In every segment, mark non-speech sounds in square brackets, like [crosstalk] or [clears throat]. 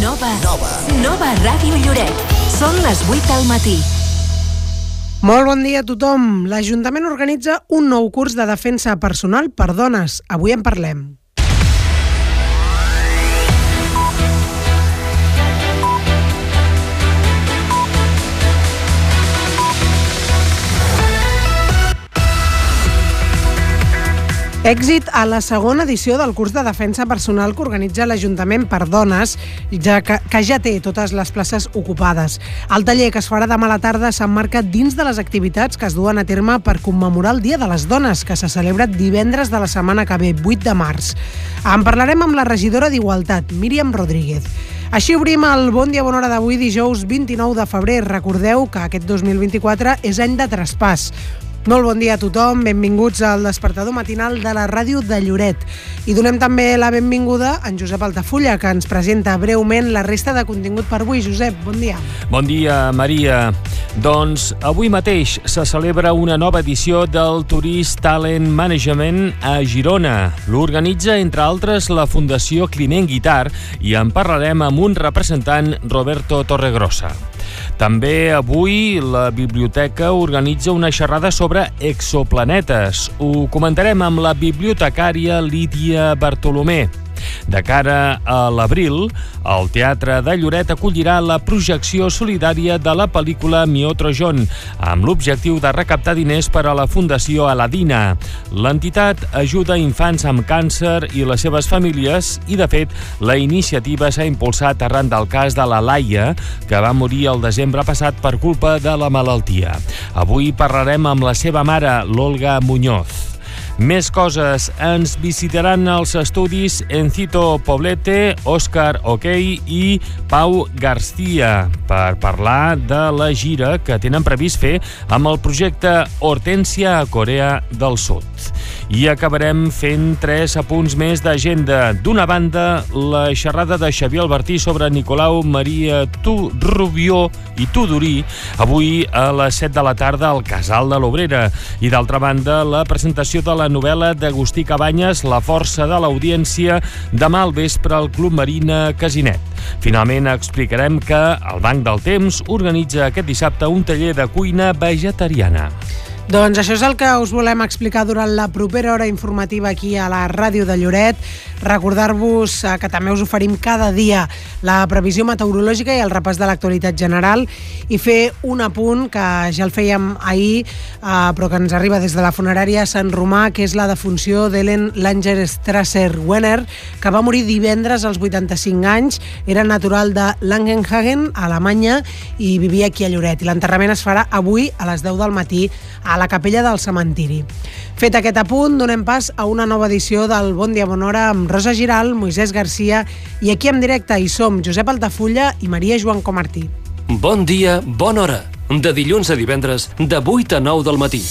Nova. Nova. Nova Ràdio Lloret. Són les 8 del matí. Molt bon dia a tothom. L'Ajuntament organitza un nou curs de defensa personal per dones. Avui en parlem. Èxit a la segona edició del curs de defensa personal que organitza l'Ajuntament per dones, ja que, que ja té totes les places ocupades. El taller que es farà demà a la tarda s'emmarca dins de les activitats que es duen a terme per commemorar el Dia de les Dones, que se celebra divendres de la setmana que ve, 8 de març. En parlarem amb la regidora d'Igualtat, Míriam Rodríguez. Així obrim el Bon Dia Bona Hora d'avui, dijous 29 de febrer. Recordeu que aquest 2024 és any de traspàs. Molt bon dia a tothom, benvinguts al despertador matinal de la ràdio de Lloret. I donem també la benvinguda a en Josep Altafulla, que ens presenta breument la resta de contingut per avui. Josep, bon dia. Bon dia, Maria. Doncs avui mateix se celebra una nova edició del Tourist Talent Management a Girona. L'organitza, entre altres, la Fundació Climent Guitar i en parlarem amb un representant, Roberto Torregrossa. També avui la biblioteca organitza una xerrada sobre exoplanetes. Ho comentarem amb la bibliotecària Lídia Bartolomé. De cara a l'abril, el Teatre de Lloret acollirà la projecció solidària de la pel·lícula Miotrojon, amb l'objectiu de recaptar diners per a la Fundació Aladina. L'entitat ajuda infants amb càncer i les seves famílies i, de fet, la iniciativa s'ha impulsat arran del cas de la Laia, que va morir el desembre passat per culpa de la malaltia. Avui parlarem amb la seva mare, l'Olga Muñoz. Més coses. Ens visitaran els estudis Encito Poblete, Òscar Okey i Pau García per parlar de la gira que tenen previst fer amb el projecte Hortència a Corea del Sud. I acabarem fent tres apunts més d'agenda. D'una banda, la xerrada de Xavier Albertí sobre Nicolau Maria Tu Rubió i Tudorí, avui a les 7 de la tarda al Casal de l'Obrera. I d'altra banda, la presentació de la la novel·la d'Agustí Cabanyes La força de l'audiència demà al vespre al Club Marina Casinet. Finalment explicarem que el Banc del Temps organitza aquest dissabte un taller de cuina vegetariana. Doncs això és el que us volem explicar durant la propera hora informativa aquí a la ràdio de Lloret. Recordar-vos eh, que també us oferim cada dia la previsió meteorològica i el repàs de l'actualitat general i fer un apunt que ja el fèiem ahir, eh, però que ens arriba des de la funerària Sant Romà, que és la defunció d'Ellen Langer Strasser-Wenner, que va morir divendres als 85 anys. Era natural de Langenhagen, a Alemanya, i vivia aquí a Lloret. I l'enterrament es farà avui a les 10 del matí a la capella del cementiri. Fet aquest apunt, donem pas a una nova edició del Bon Dia Bon Hora amb Rosa Giral, Moisès Garcia i aquí en directe hi som Josep Altafulla i Maria Joan Comartí. Bon dia, bona hora. De dilluns a divendres, de 8 a 9 del matí.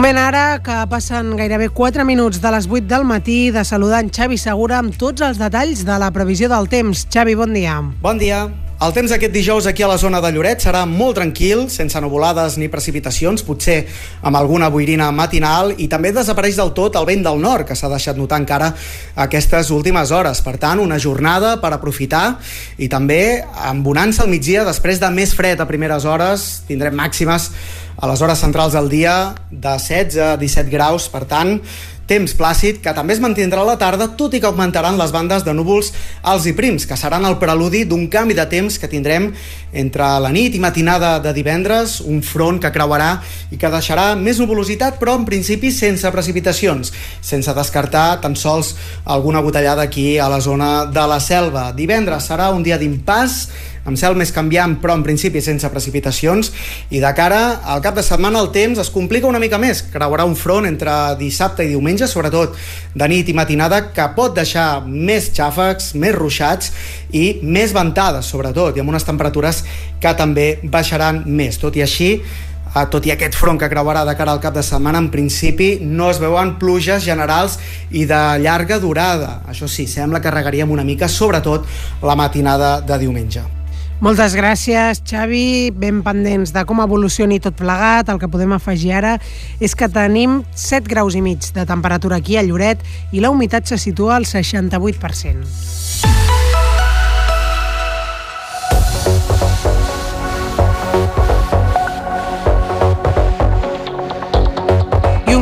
Moment ara que passen gairebé 4 minuts de les 8 del matí de saludar en Xavi Segura amb tots els detalls de la previsió del temps. Xavi, bon dia. Bon dia. El temps aquest dijous aquí a la zona de Lloret serà molt tranquil, sense nuvolades ni precipitacions, potser amb alguna boirina matinal i també desapareix del tot el vent del nord, que s'ha deixat notar encara aquestes últimes hores. Per tant, una jornada per aprofitar i també amb bonança al migdia, després de més fred a primeres hores, tindrem màximes a les hores centrals del dia de 16 a 17 graus, per tant, temps plàcid que també es mantindrà a la tarda, tot i que augmentaran les bandes de núvols alts i prims, que seran el preludi d'un canvi de temps que tindrem entre la nit i matinada de divendres, un front que creuarà i que deixarà més nuvolositat, però en principi sense precipitacions, sense descartar tan sols alguna botellada aquí a la zona de la selva. Divendres serà un dia d'impàs, amb cel més canviant però en principi sense precipitacions i de cara al cap de setmana el temps es complica una mica més, creuarà un front entre dissabte i diumenge, sobretot de nit i matinada, que pot deixar més xàfecs, més ruixats i més ventades sobretot, i amb unes temperatures que també baixaran més. Tot i així, Uh, tot i aquest front que creuarà de cara al cap de setmana, en principi no es veuen pluges generals i de llarga durada. Això sí, sembla que regaríem una mica, sobretot la matinada de diumenge. Moltes gràcies, Xavi. Ben pendents de com evolucioni tot plegat. El que podem afegir ara és que tenim 7 graus i mig de temperatura aquí a Lloret i la humitat se situa al 68%.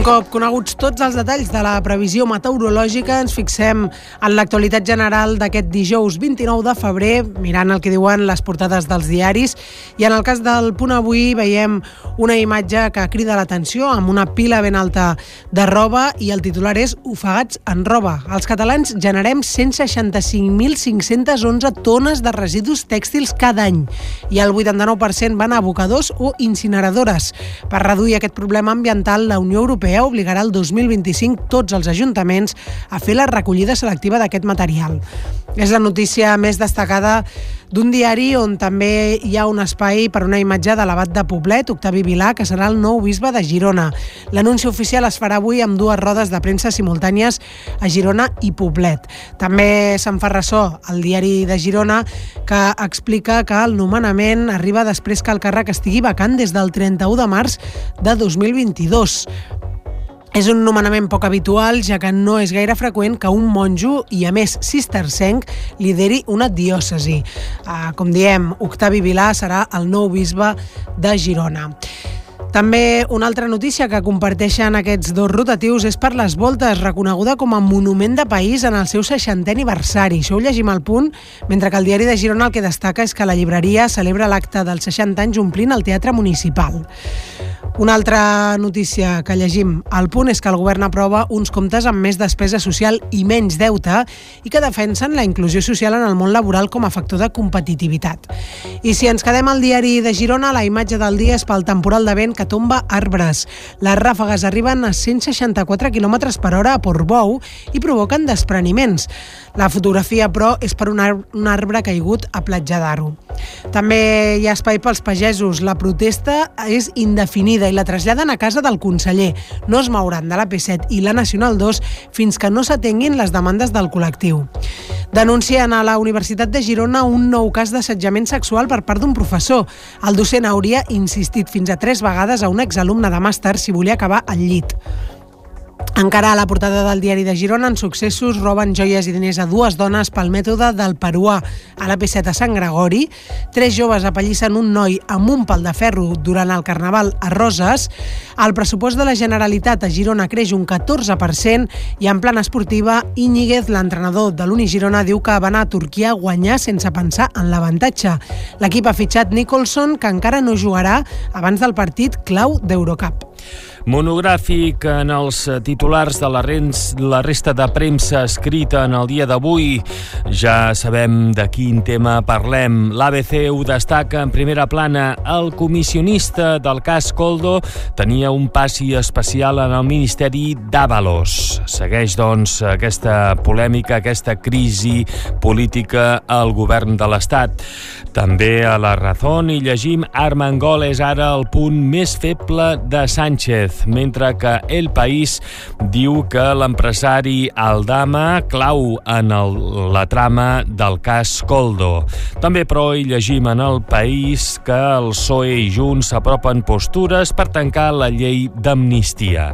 Cop coneguts tots els detalls de la previsió meteorològica, ens fixem en l'actualitat general d'aquest dijous 29 de febrer, mirant el que diuen les portades dels diaris, i en el cas del punt avui veiem una imatge que crida l'atenció amb una pila ben alta de roba i el titular és Ofegats en roba. Els catalans generem 165.511 tones de residus tèxtils cada any i el 89% van a abocadors o incineradores. Per reduir aquest problema ambiental, la Unió Europea Europea obligarà el 2025 tots els ajuntaments a fer la recollida selectiva d'aquest material. És la notícia més destacada d'un diari on també hi ha un espai per una imatge de l'abat de Poblet, Octavi Vilà, que serà el nou bisbe de Girona. L'anunci oficial es farà avui amb dues rodes de premsa simultànies a Girona i Poblet. També se'n fa ressò el diari de Girona que explica que el nomenament arriba després que el càrrec estigui vacant des del 31 de març de 2022. És un nomenament poc habitual, ja que no és gaire freqüent que un monjo, i a més cistercenc, lideri una diòcesi. Uh, com diem, Octavi Vilà serà el nou bisbe de Girona. També una altra notícia que comparteixen aquests dos rotatius és per les voltes, reconeguda com a monument de país en el seu 60è aniversari. Això ho llegim al punt, mentre que el diari de Girona el que destaca és que la llibreria celebra l'acte dels 60 anys omplint el Teatre Municipal. Una altra notícia que llegim al punt és que el govern aprova uns comptes amb més despesa social i menys deute i que defensen la inclusió social en el món laboral com a factor de competitivitat. I si ens quedem al diari de Girona, la imatge del dia és pel temporal de vent que tomba arbres. Les ràfegues arriben a 164 km per hora a Portbou i provoquen despreniments. La fotografia, però, és per un, arbre, un arbre caigut a Platja d'Aro. També hi ha espai pels pagesos. La protesta és indefinida i la traslladen a casa del conseller. No es mouran de la P7 i la Nacional 2 fins que no s'atenguin les demandes del col·lectiu. Denuncien a la Universitat de Girona un nou cas d'assetjament sexual per part d'un professor. El docent hauria insistit fins a tres vegades a un exalumne de màster si volia acabar al llit. Encara a la portada del diari de Girona, en successos, roben joies i diners a dues dones pel mètode del peruà a la P7 a Sant Gregori. Tres joves apallissen un noi amb un pal de ferro durant el Carnaval a Roses. El pressupost de la Generalitat a Girona creix un 14% i en plana esportiva, Íñiguez, l'entrenador de l'Uni Girona, diu que va anar a Turquia a guanyar sense pensar en l'avantatge. L'equip ha fitxat Nicholson, que encara no jugarà abans del partit clau d'Eurocup. Monogràfic en els titulars de la, rens, la resta de premsa escrita en el dia d'avui. Ja sabem de quin tema parlem. L'ABC ho destaca en primera plana. El comissionista del cas Coldo tenia un passi especial en el Ministeri d'Avalos. Segueix, doncs, aquesta polèmica, aquesta crisi política al govern de l'Estat. També a la Razón hi llegim Armengol és ara el punt més feble de Sánchez mentre que El País diu que l'empresari Aldama clau en el, la trama del cas Coldo. També, però, hi llegim en El País que el PSOE i Junts s'apropen postures per tancar la llei d'amnistia.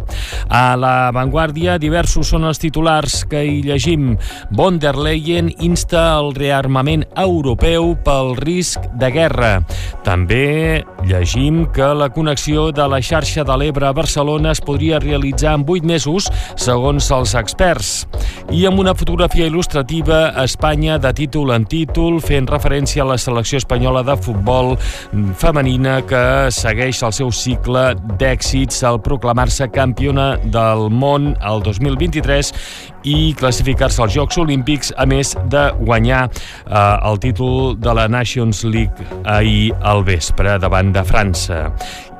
A la Vanguardia, diversos són els titulars que hi llegim. Von der Leyen insta el rearmament europeu pel risc de guerra. També llegim que la connexió de la xarxa de l'Ebre a Barcelona es podria realitzar en 8 mesos, segons els experts. I amb una fotografia il·lustrativa, Espanya de títol en títol, fent referència a la selecció espanyola de futbol femenina que segueix el seu cicle d'èxits al proclamar-se campiona del món el 2023 i classificar-se als Jocs Olímpics, a més de guanyar eh, el títol de la Nations League ahir al vespre davant de França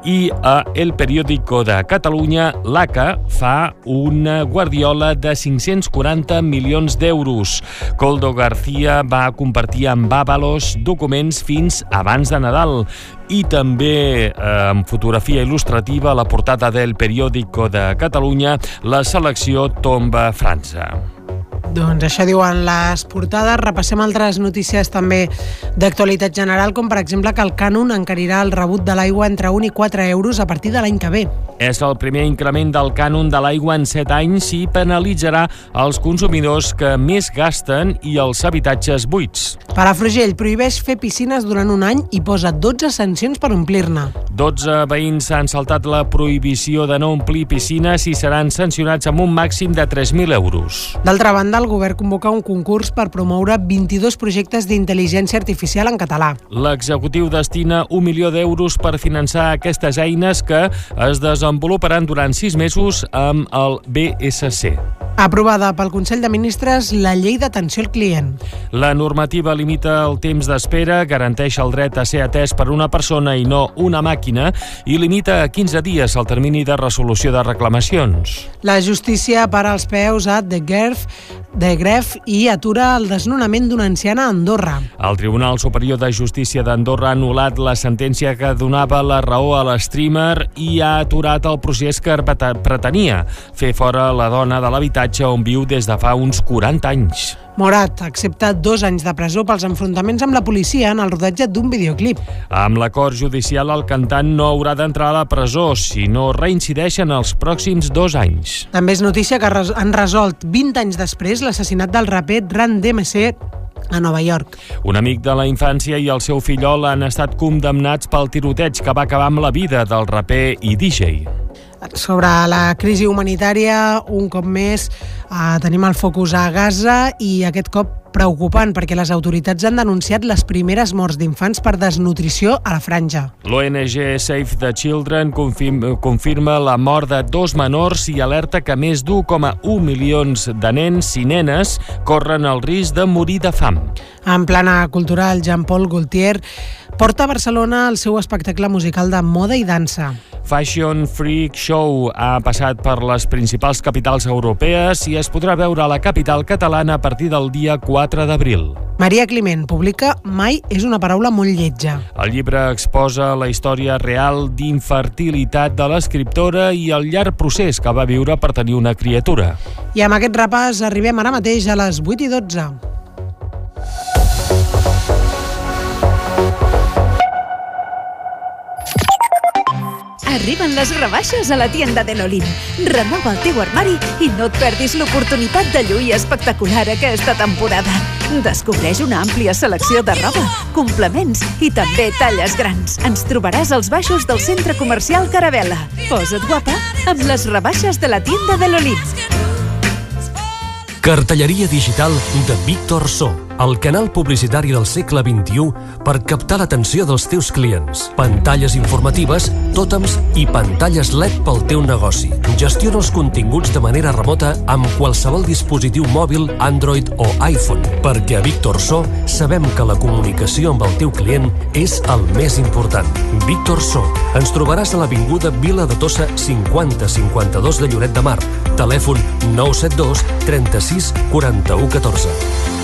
i a El Periódico de Catalunya, l'ACA fa una guardiola de 540 milions d'euros. Coldo García va compartir amb Bàbalos documents fins abans de Nadal i també eh, amb fotografia il·lustrativa a la portada del Periódico de Catalunya la selecció tomba França. Doncs això diuen les portades. Repassem altres notícies també d'actualitat general, com per exemple que el cànon encarirà el rebut de l'aigua entre 1 i 4 euros a partir de l'any que ve. És el primer increment del cànon de l'aigua en 7 anys i penalitzarà els consumidors que més gasten i els habitatges buits. Palafrugell prohibeix fer piscines durant un any i posa 12 sancions per omplir-ne. 12 veïns han saltat la prohibició de no omplir piscines i seran sancionats amb un màxim de 3.000 euros. D'altra banda, el govern convoca un concurs per promoure 22 projectes d'intel·ligència artificial en català. L'executiu destina un milió d'euros per finançar aquestes eines que es desenvoluparan durant sis mesos amb el BSC. Aprovada pel Consell de Ministres la llei d'atenció al client. La normativa limita el temps d'espera, garanteix el dret a ser atès per una persona i no una màquina i limita a 15 dies el termini de resolució de reclamacions. La justícia para els peus a The Gref, de Gref i atura el desnonament d'una anciana a Andorra. El Tribunal Superior de Justícia d'Andorra ha anul·lat la sentència que donava la raó a l'streamer i ha aturat el procés que pretenia fer fora la dona de l'habitatge on viu des de fa uns 40 anys. Morat accepta dos anys de presó pels enfrontaments amb la policia en el rodatge d'un videoclip. Amb l'acord judicial, el cantant no haurà d'entrar a la presó si no reincideix en els pròxims dos anys. També és notícia que han resolt 20 anys després l'assassinat del raper Ran DMC a Nova York. Un amic de la infància i el seu fillol han estat condemnats pel tiroteig que va acabar amb la vida del raper i DJ. Sobre la crisi humanitària, un cop més, eh, tenim el focus a Gaza i aquest cop preocupant perquè les autoritats han denunciat les primeres morts d'infants per desnutrició a la franja. L'ONG Save the Children confirma la mort de dos menors i alerta que més d'1,1 milions de nens i nenes corren el risc de morir de fam. En plana cultural, Jean-Paul Gaultier porta a Barcelona el seu espectacle musical de moda i dansa. Fashion Freak Show ha passat per les principals capitals europees i es podrà veure a la capital catalana a partir del dia 4 d'abril. Maria Climent publica Mai és una paraula molt lletja. El llibre exposa la història real d'infertilitat de l'escriptora i el llarg procés que va viure per tenir una criatura. I amb aquest repàs arribem ara mateix a les 8 i 12. Arriben les rebaixes a la tienda de l'Olin. Renova el teu armari i no et perdis l'oportunitat de lluir espectacular aquesta temporada. Descobreix una àmplia selecció de roba, complements i també talles grans. Ens trobaràs als baixos del centre comercial Carabela. Posa't guapa amb les rebaixes de la tienda de l'Olin. Cartelleria digital de Víctor So el canal publicitari del segle XXI per captar l'atenció dels teus clients. Pantalles informatives, tòtems i pantalles LED pel teu negoci. Gestiona els continguts de manera remota amb qualsevol dispositiu mòbil, Android o iPhone, perquè a Víctor So sabem que la comunicació amb el teu client és el més important. Víctor So. Ens trobaràs a l'Avinguda Vila de Tossa 5052 de Lloret de Mar. Telèfon 972 36 41 14.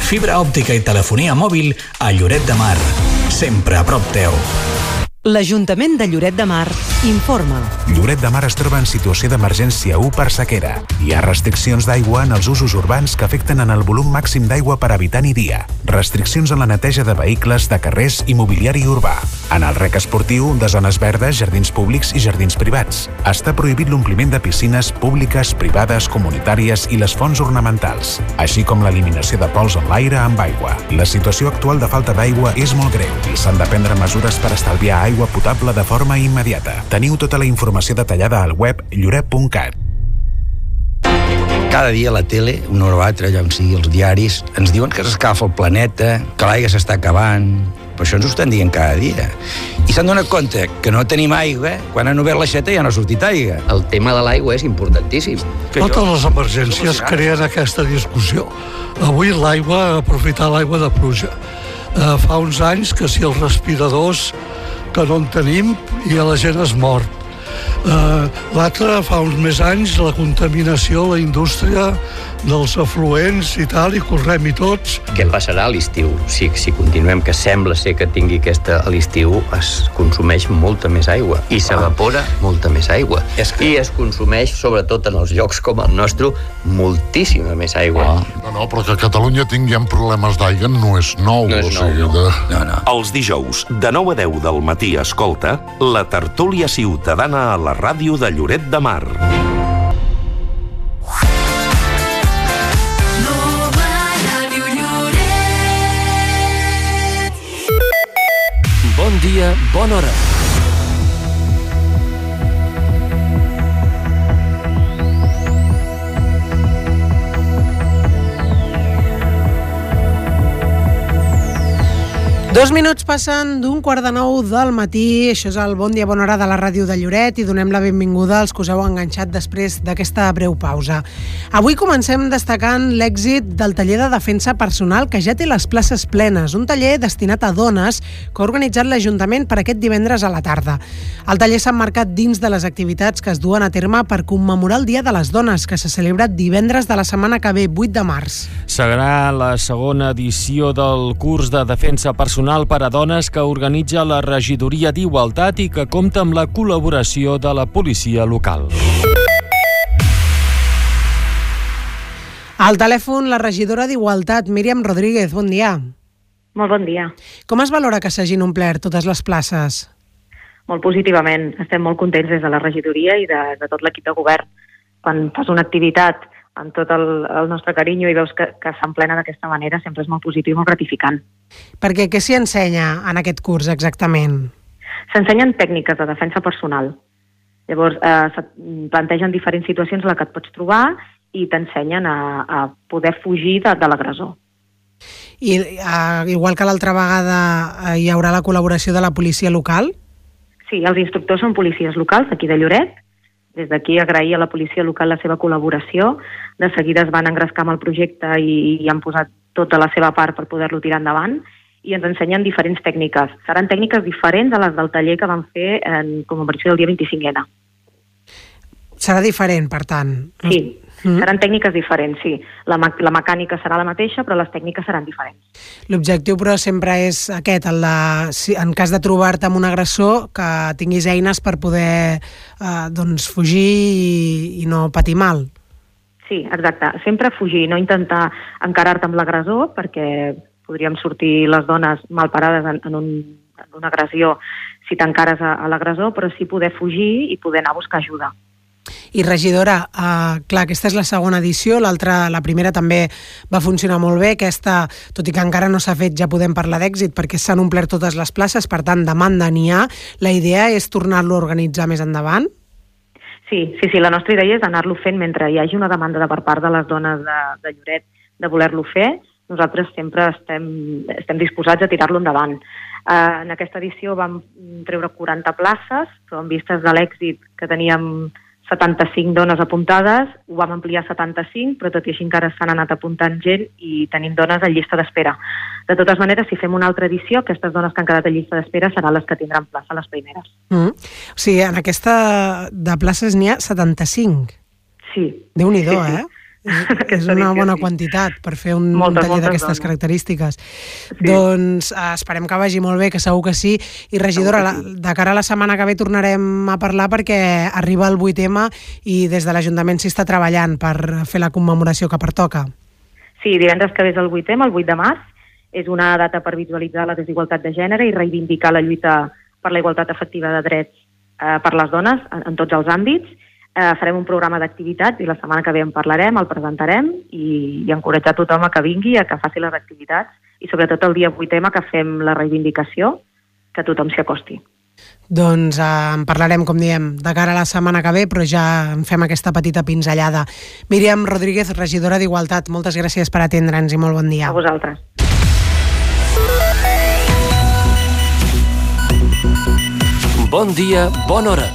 Fibra òptica i telefonia mòbil a Lloret de Mar sempre a prop teu. L'Ajuntament de Lloret de Mar informa. Lloret de Mar es troba en situació d'emergència 1 per sequera. Hi ha restriccions d'aigua en els usos urbans que afecten en el volum màxim d'aigua per habitant i dia. Restriccions en la neteja de vehicles, de carrers i mobiliari urbà. En el rec esportiu, de zones verdes, jardins públics i jardins privats. Està prohibit l'ompliment de piscines públiques, privades, comunitàries i les fonts ornamentals, així com l'eliminació de pols en l'aire amb aigua. La situació actual de falta d'aigua és molt greu i s'han de prendre mesures per estalviar aigua potable de forma immediata. Teniu tota la informació detallada al web lloret.cat. Cada dia a la tele, una hora o altra, allà on sigui els diaris, ens diuen que s'escalfa el planeta, que l'aigua s'està acabant... Per això ens ho estan dient cada dia. I s'han donat compte que no tenim aigua, quan han obert l'aixeta ja no ha sortit aigua. El tema de l'aigua és importantíssim. Que Totes jo- les emergències creen aquesta discussió. Avui l'aigua, aprofitar l'aigua de pluja. Eh, fa uns anys que si els respiradors que no en tenim i la gent es mor. Eh, L'altre, fa uns més anys, la contaminació, la indústria dels afluents i tal, i correm-hi tots. Què passarà a l'estiu? Si, si continuem, que sembla ser que tingui aquesta... A l'estiu es consumeix molta més aigua i s'evapora molta més aigua. És que- I es consumeix, sobretot en els llocs com el nostre, moltíssima més aigua. No, no, però que a Catalunya tinguem problemes d'aigua no és nou. No és o sigui, nou, De... No, no. Els dijous, de 9 a 10 del matí, escolta la tertúlia ciutadana a la ràdio de Lloret de Mar. Bon dia, bona hora. Dos minuts passen d'un quart de nou del matí. Això és el Bon Dia Bona Hora de la ràdio de Lloret i donem la benvinguda als que us heu enganxat després d'aquesta breu pausa. Avui comencem destacant l'èxit del taller de defensa personal que ja té les places plenes, un taller destinat a dones que ha organitzat l'Ajuntament per aquest divendres a la tarda. El taller s'ha marcat dins de les activitats que es duen a terme per commemorar el Dia de les Dones, que se celebra divendres de la setmana que ve, 8 de març. Serà la segona edició del curs de defensa personal per a dones que organitza la Regidoria d'Igualtat i que compta amb la col·laboració de la policia local. Al telèfon, la regidora d'Igualtat, Míriam Rodríguez. Bon dia. Molt bon dia. Com es valora que s'hagin omplert totes les places? Molt positivament. Estem molt contents des de la regidoria i de, de tot l'equip de govern. Quan fas una activitat amb tot el, el nostre carinyo i veus que, que s'emplena d'aquesta manera, sempre és molt positiu i molt gratificant. Perquè què s'hi ensenya en aquest curs exactament? S'ensenyen tècniques de defensa personal. Llavors, eh, se't plantegen diferents situacions en les que et pots trobar i t'ensenyen a, a poder fugir de, de l'agressor. I uh, igual que l'altra vegada uh, hi haurà la col·laboració de la policia local? Sí, els instructors són policies locals d'aquí de Lloret. Des d'aquí agrair a la policia local la seva col·laboració. De seguida es van engrescar amb el projecte i, i han posat tota la seva part per poder-lo tirar endavant i ens ensenyen diferents tècniques. Seran tècniques diferents a les del taller que van fer en commemoració del dia 25N. Serà diferent, per tant. Sí, mm. seran tècniques diferents, sí. La, la mecànica serà la mateixa, però les tècniques seran diferents. L'objectiu, però, sempre és aquest, el de, si, en cas de trobar-te amb un agressor, que tinguis eines per poder eh, doncs, fugir i, i no patir mal. Sí, exacte. Sempre fugir, no intentar encarar-te amb l'agressor, perquè podríem sortir les dones mal parades en, en, un, en una agressió si t'encares a, a l'agressor, però sí poder fugir i poder anar a buscar ajuda. I regidora, eh, clar, aquesta és la segona edició, l'altra, la primera també va funcionar molt bé, aquesta, tot i que encara no s'ha fet, ja podem parlar d'èxit perquè s'han omplert totes les places, per tant, demanda n'hi ha. La idea és tornar-lo a organitzar més endavant? Sí, sí, sí, la nostra idea és anar-lo fent mentre hi hagi una demanda de per part de les dones de, de Lloret de voler-lo fer, nosaltres sempre estem, estem disposats a tirar-lo endavant. Uh, en aquesta edició vam treure 40 places, però en vistes de l'èxit que teníem 75 dones apuntades, ho vam ampliar a 75, però tot i així encara s'han anat apuntant gent i tenim dones a llista d'espera. De totes maneres, si fem una altra edició, aquestes dones que han quedat a llista d'espera seran les que tindran plaça les primeres. Mm. O sigui, en aquesta de places n'hi ha 75. Sí. Déu-n'hi-do, sí, sí. eh? [laughs] és una bona quantitat per fer un, Moltes, un taller d'aquestes característiques. Doncs eh, esperem que vagi molt bé, que segur que sí. I regidora, la, de cara a la setmana que ve tornarem a parlar perquè arriba el 8M i des de l'Ajuntament s'hi està treballant per fer la commemoració que pertoca. Sí, divendres que ve és el 8M, el 8 de març, és una data per visualitzar la desigualtat de gènere i reivindicar la lluita per la igualtat efectiva de drets eh, per les dones en, en tots els àmbits. Eh, farem un programa d'activitats i la setmana que ve en parlarem, el presentarem i, i encoratjar tothom a que vingui, a que faci les activitats i sobretot el dia 8M que fem la reivindicació, que tothom s'hi acosti. Doncs eh, en parlarem, com diem, de cara a la setmana que ve, però ja en fem aquesta petita pinzellada. Míriam Rodríguez, regidora d'Igualtat, moltes gràcies per atendre'ns i molt bon dia. A vosaltres. Bon dia, bona hora.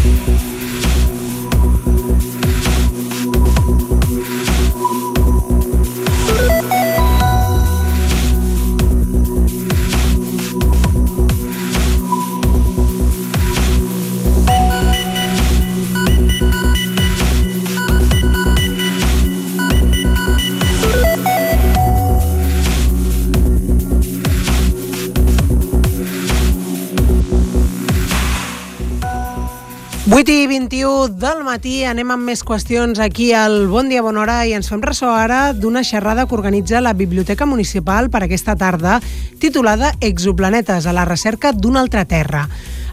21 del matí, anem amb més qüestions aquí al Bon Dia, Bona Hora i ens fem ressò ara d'una xerrada que organitza la Biblioteca Municipal per aquesta tarda titulada Exoplanetes a la recerca d'una altra Terra.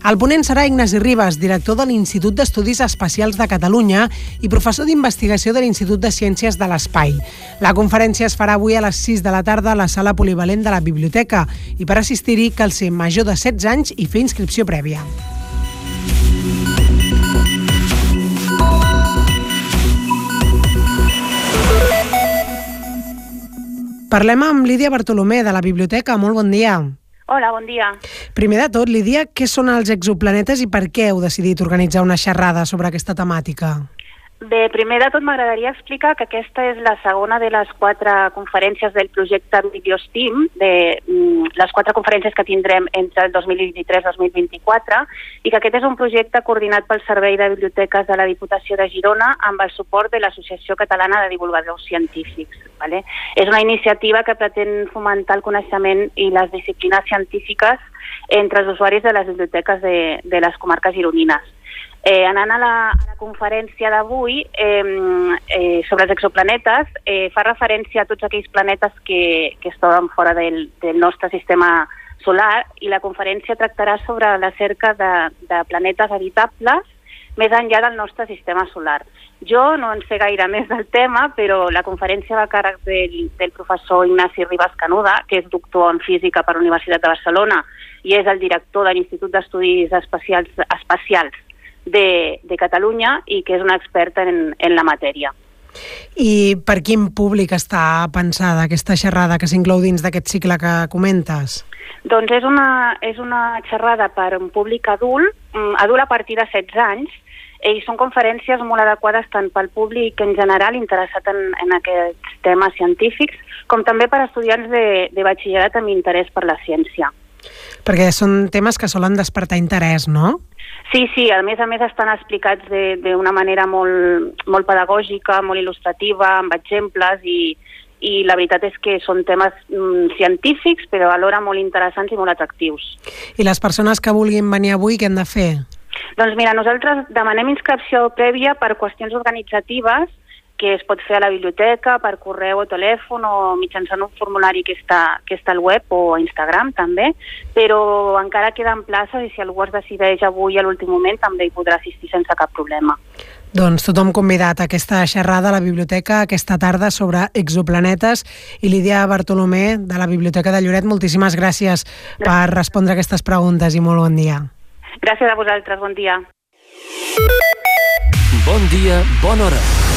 El ponent serà Ignasi Ribas, director de l'Institut d'Estudis Espacials de Catalunya i professor d'investigació de l'Institut de Ciències de l'Espai. La conferència es farà avui a les 6 de la tarda a la sala polivalent de la biblioteca i per assistir-hi cal ser major de 16 anys i fer inscripció prèvia. Parlem amb Lídia Bartolomé, de la biblioteca. Molt bon dia. Hola, bon dia. Primer de tot, Lídia, què són els exoplanetes i per què heu decidit organitzar una xerrada sobre aquesta temàtica? Bé, primer de tot m'agradaria explicar que aquesta és la segona de les quatre conferències del projecte Bibliostim, de mm, les quatre conferències que tindrem entre el 2023 i 2024, i que aquest és un projecte coordinat pel Servei de Biblioteques de la Diputació de Girona amb el suport de l'Associació Catalana de Divulgadors Científics. Vale? És una iniciativa que pretén fomentar el coneixement i les disciplines científiques entre els usuaris de les biblioteques de, de les comarques gironines. Eh, anant a la, a conferència d'avui eh, eh, sobre els exoplanetes, eh, fa referència a tots aquells planetes que, que es troben fora del, del nostre sistema solar i la conferència tractarà sobre la cerca de, de planetes habitables més enllà del nostre sistema solar. Jo no en sé gaire més del tema, però la conferència va a càrrec del, del professor Ignasi Ribas Canuda, que és doctor en física per la Universitat de Barcelona i és el director de l'Institut d'Estudis Espacials, Espacials de, de Catalunya i que és una experta en, en la matèria. I per quin públic està pensada aquesta xerrada que s'inclou dins d'aquest cicle que comentes? Doncs és una, és una xerrada per un públic adult, mm, adult a partir de 16 anys, i són conferències molt adequades tant pel públic en general interessat en, en aquests temes científics, com també per estudiants de, de batxillerat amb interès per la ciència. Perquè són temes que solen despertar interès, no? Sí, sí, a més a més estan explicats d'una manera molt, molt pedagògica, molt il·lustrativa, amb exemples i, i la veritat és que són temes mm, científics però alhora molt interessants i molt atractius. I les persones que vulguin venir avui, què han de fer? Doncs mira, nosaltres demanem inscripció prèvia per qüestions organitzatives que es pot fer a la biblioteca per correu o telèfon o mitjançant un formulari que està, que està al web o a Instagram també, però encara queden places i si algú es decideix avui a l'últim moment també hi podrà assistir sense cap problema. Doncs tothom convidat a aquesta xerrada a la biblioteca aquesta tarda sobre exoplanetes i Lídia Bartolomé de la Biblioteca de Lloret, moltíssimes gràcies, gràcies. per respondre aquestes preguntes i molt bon dia. Gràcies a vosaltres, bon dia. Bon dia, bona hora.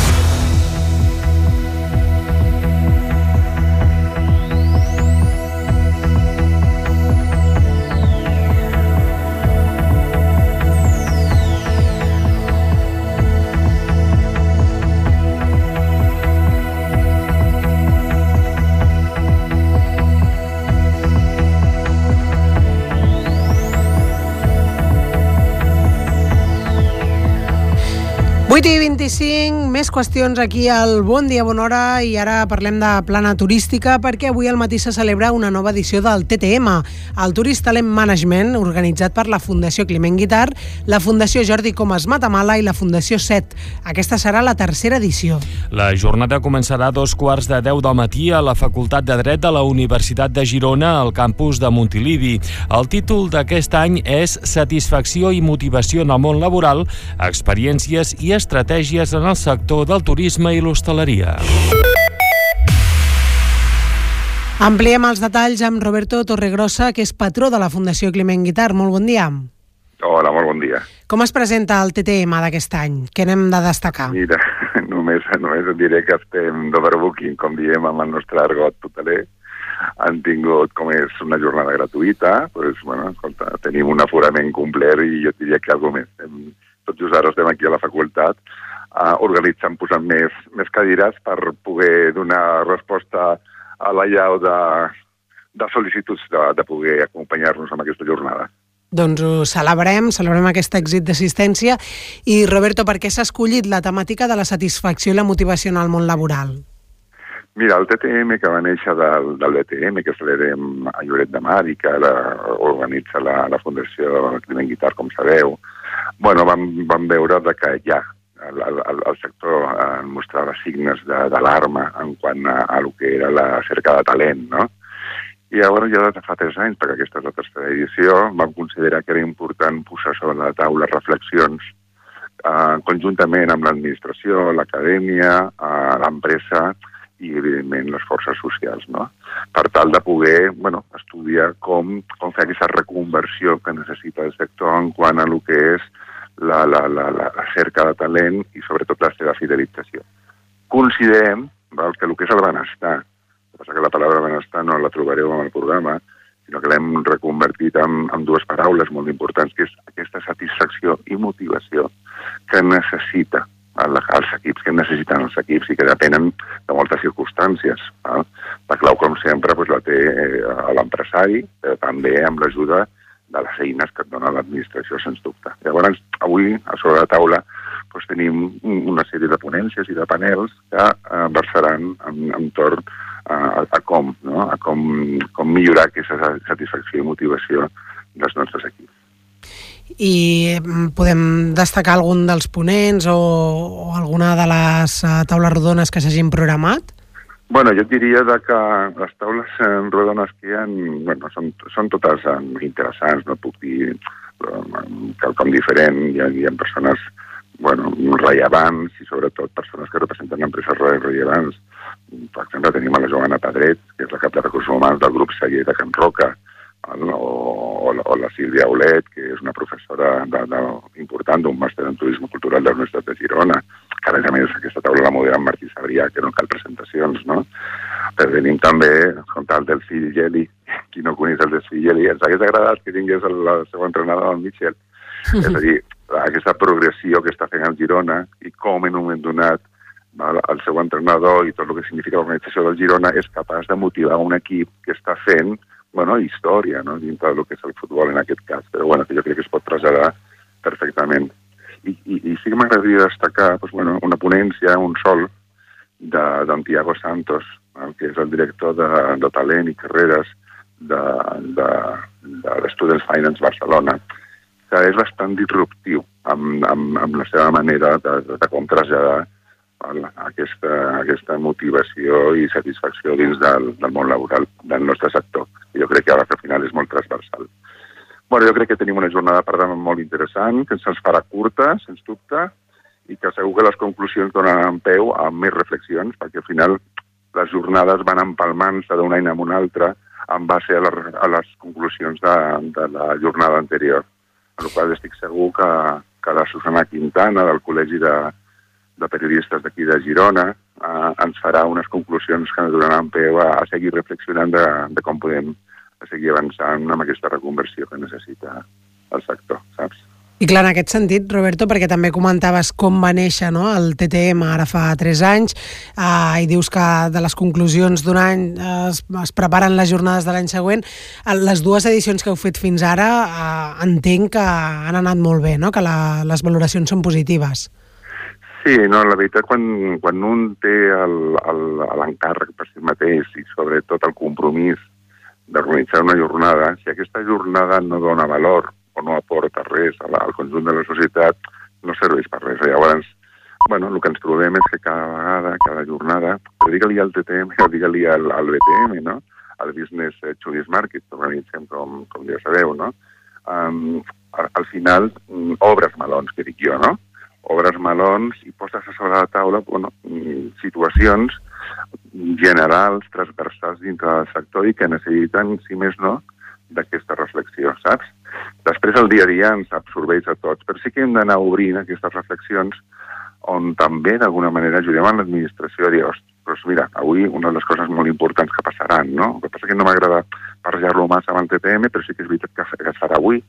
8 i 25, més qüestions aquí al Bon Dia, Bona Hora i ara parlem de plana turística perquè avui al matí se celebra una nova edició del TTM, el Tourist Talent Management, organitzat per la Fundació Climent Guitar, la Fundació Jordi Comas Matamala i la Fundació SET. Aquesta serà la tercera edició. La jornada començarà a dos quarts de 10 del matí a la Facultat de Dret de la Universitat de Girona, al campus de Montilivi. El títol d'aquest any és Satisfacció i motivació en el món laboral, experiències i estratègies en el sector del turisme i l'hostaleria. Ampliem els detalls amb Roberto Torregrossa, que és patró de la Fundació Climent Guitar. Molt bon dia. Hola, molt bon dia. Com es presenta el TTM d'aquest any? Què n'hem de destacar? Mira, [laughs] només, només et diré que estem d'overbooking, com diem amb el nostre argot hoteler. Han tingut, com és una jornada gratuïta, doncs, bueno, escolta, tenim un aforament complet i jo diria que alguna més. Hem, tot just ara estem aquí a la facultat uh, organitzant, posant més, més cadires per poder donar resposta a la llau de, de sol·licituds de, de poder acompanyar-nos en aquesta jornada. Doncs ho celebrem, celebrem aquest èxit d'assistència. I, Roberto, per què s'ha escollit la temàtica de la satisfacció i la motivació en el món laboral? Mira, el TTM que va néixer del, del BTM, que celebrem a Lloret de Mar i que ara organitza la, la Fundació Climent Guitar, com sabeu, bueno, vam, vam veure de que ja el, el, el sector eh, mostrava signes d'alarma en quant a, a el que era la cerca de talent, no? I llavors ja des de fa tres anys, perquè aquesta és la tercera edició, vam considerar que era important posar sobre la taula reflexions eh, conjuntament amb l'administració, l'acadèmia, eh, l'empresa i, evidentment, les forces socials, no? Per tal de poder bueno, estudiar com, com fer aquesta reconversió que necessita el sector en quant a el que és la, la, la, la, cerca de talent i, sobretot, la seva fidelització. Considerem val, que el que és el benestar, el que passa que la paraula benestar no la trobareu en el programa, sinó que l'hem reconvertit en, en dues paraules molt importants, que és aquesta satisfacció i motivació que necessita el, els equips que necessiten els equips i que depenen de moltes circumstàncies. Eh? La clau, com sempre, doncs, la té eh, l'empresari, també amb l'ajuda de les eines que et dona l'administració, sens dubte. Llavors, avui, a sobre la taula, doncs, tenim una sèrie de ponències i de panels que eh, versaran en, entorn a, a com, no? a com, com millorar aquesta satisfacció i motivació dels nostres equips i podem destacar algun dels ponents o, o alguna de les uh, taules rodones que s'hagin programat? Bueno, jo diria de que les taules eh, rodones que hi ha bueno, són, són totes eh, interessants, no puc dir quelcom diferent, hi ha, hi ha persones bueno, rellevants i sobretot persones que representen empreses rellevants. Per exemple, tenim a la Joana Pedret, que és la cap de recursos humans del grup Seguer de Can Roca, o, o, la, Sílvia Olet, que és una professora de, de, important d'un màster en turisme cultural de la Universitat de Girona, que a més a més aquesta taula la modera en Martí Sabrià, que no cal presentacions, no? Però tenim també el tal del fill Geli, qui no coneix el del fill Geli, ens hagués agradat que tingués el, el seu entrenador, el Michel. és a dir, aquesta progressió que està fent el Girona i com en un moment donat el seu entrenador i tot el que significa l'organització del Girona és capaç de motivar un equip que està fent bueno, història, no?, dintre del que és el futbol en aquest cas, però bueno, que jo crec que es pot traslladar perfectament. I, i, i sí que m'agradaria destacar doncs, bueno, una ponència, un sol, d'Antiago Santos, el que és el director de, de talent i carreres de, de, de l'Students Finance Barcelona, que és bastant disruptiu amb, amb, amb la seva manera de, de, de com traslladar aquesta, aquesta motivació i satisfacció dins del, del món laboral del nostre sector. Jo crec que al final és molt transversal. Bueno, jo crec que tenim una jornada per tant molt interessant, que se'ns farà curta, sens dubte, i que segur que les conclusions donaran peu a més reflexions, perquè al final les jornades van empalmant-se d'un any amb un altre en base a, la, a les conclusions de, de la jornada anterior. Per la qual estic segur que, que la Susana Quintana, del Col·legi de, de periodistes d'aquí de Girona, eh, ens farà unes conclusions que donaran peu a, a seguir reflexionant de, de com podem seguir avançant amb aquesta reconversió que necessita el sector, saps? I clar, en aquest sentit, Roberto, perquè també comentaves com va néixer no? el TTM ara fa 3 anys eh, i dius que de les conclusions d'un any eh, es, es preparen les jornades de l'any següent. Eh, les dues edicions que heu fet fins ara eh, entenc que han anat molt bé, no? que la, les valoracions són positives. Sí, no, la veritat, quan, quan un té l'encàrrec per si mateix i sobretot el compromís d'organitzar una jornada, si aquesta jornada no dona valor o no aporta res la, al conjunt de la societat, no serveix per res. Llavors, bueno, el que ens trobem és que cada vegada, cada jornada, digue-li al TTM [laughs] digue-li al, al BTM, no? al Business Choice Market, que organitzem, com, com ja sabeu, no? Um, al, al final, mm, obres melons, que dic jo, no? Obres melons i poses a sobre la taula bueno, mm, situacions generals, transversals dintre del sector i que necessiten, si més no, d'aquesta reflexió, saps? Després el dia a dia ens absorbeix a tots, però sí que hem d'anar obrint aquestes reflexions on també d'alguna manera ajudem a l'administració a dir, doncs mira, avui una de les coses molt importants que passaran, no? El que passa que no m'agrada parlar-lo massa amb el TPM, però sí que és veritat que es farà avui.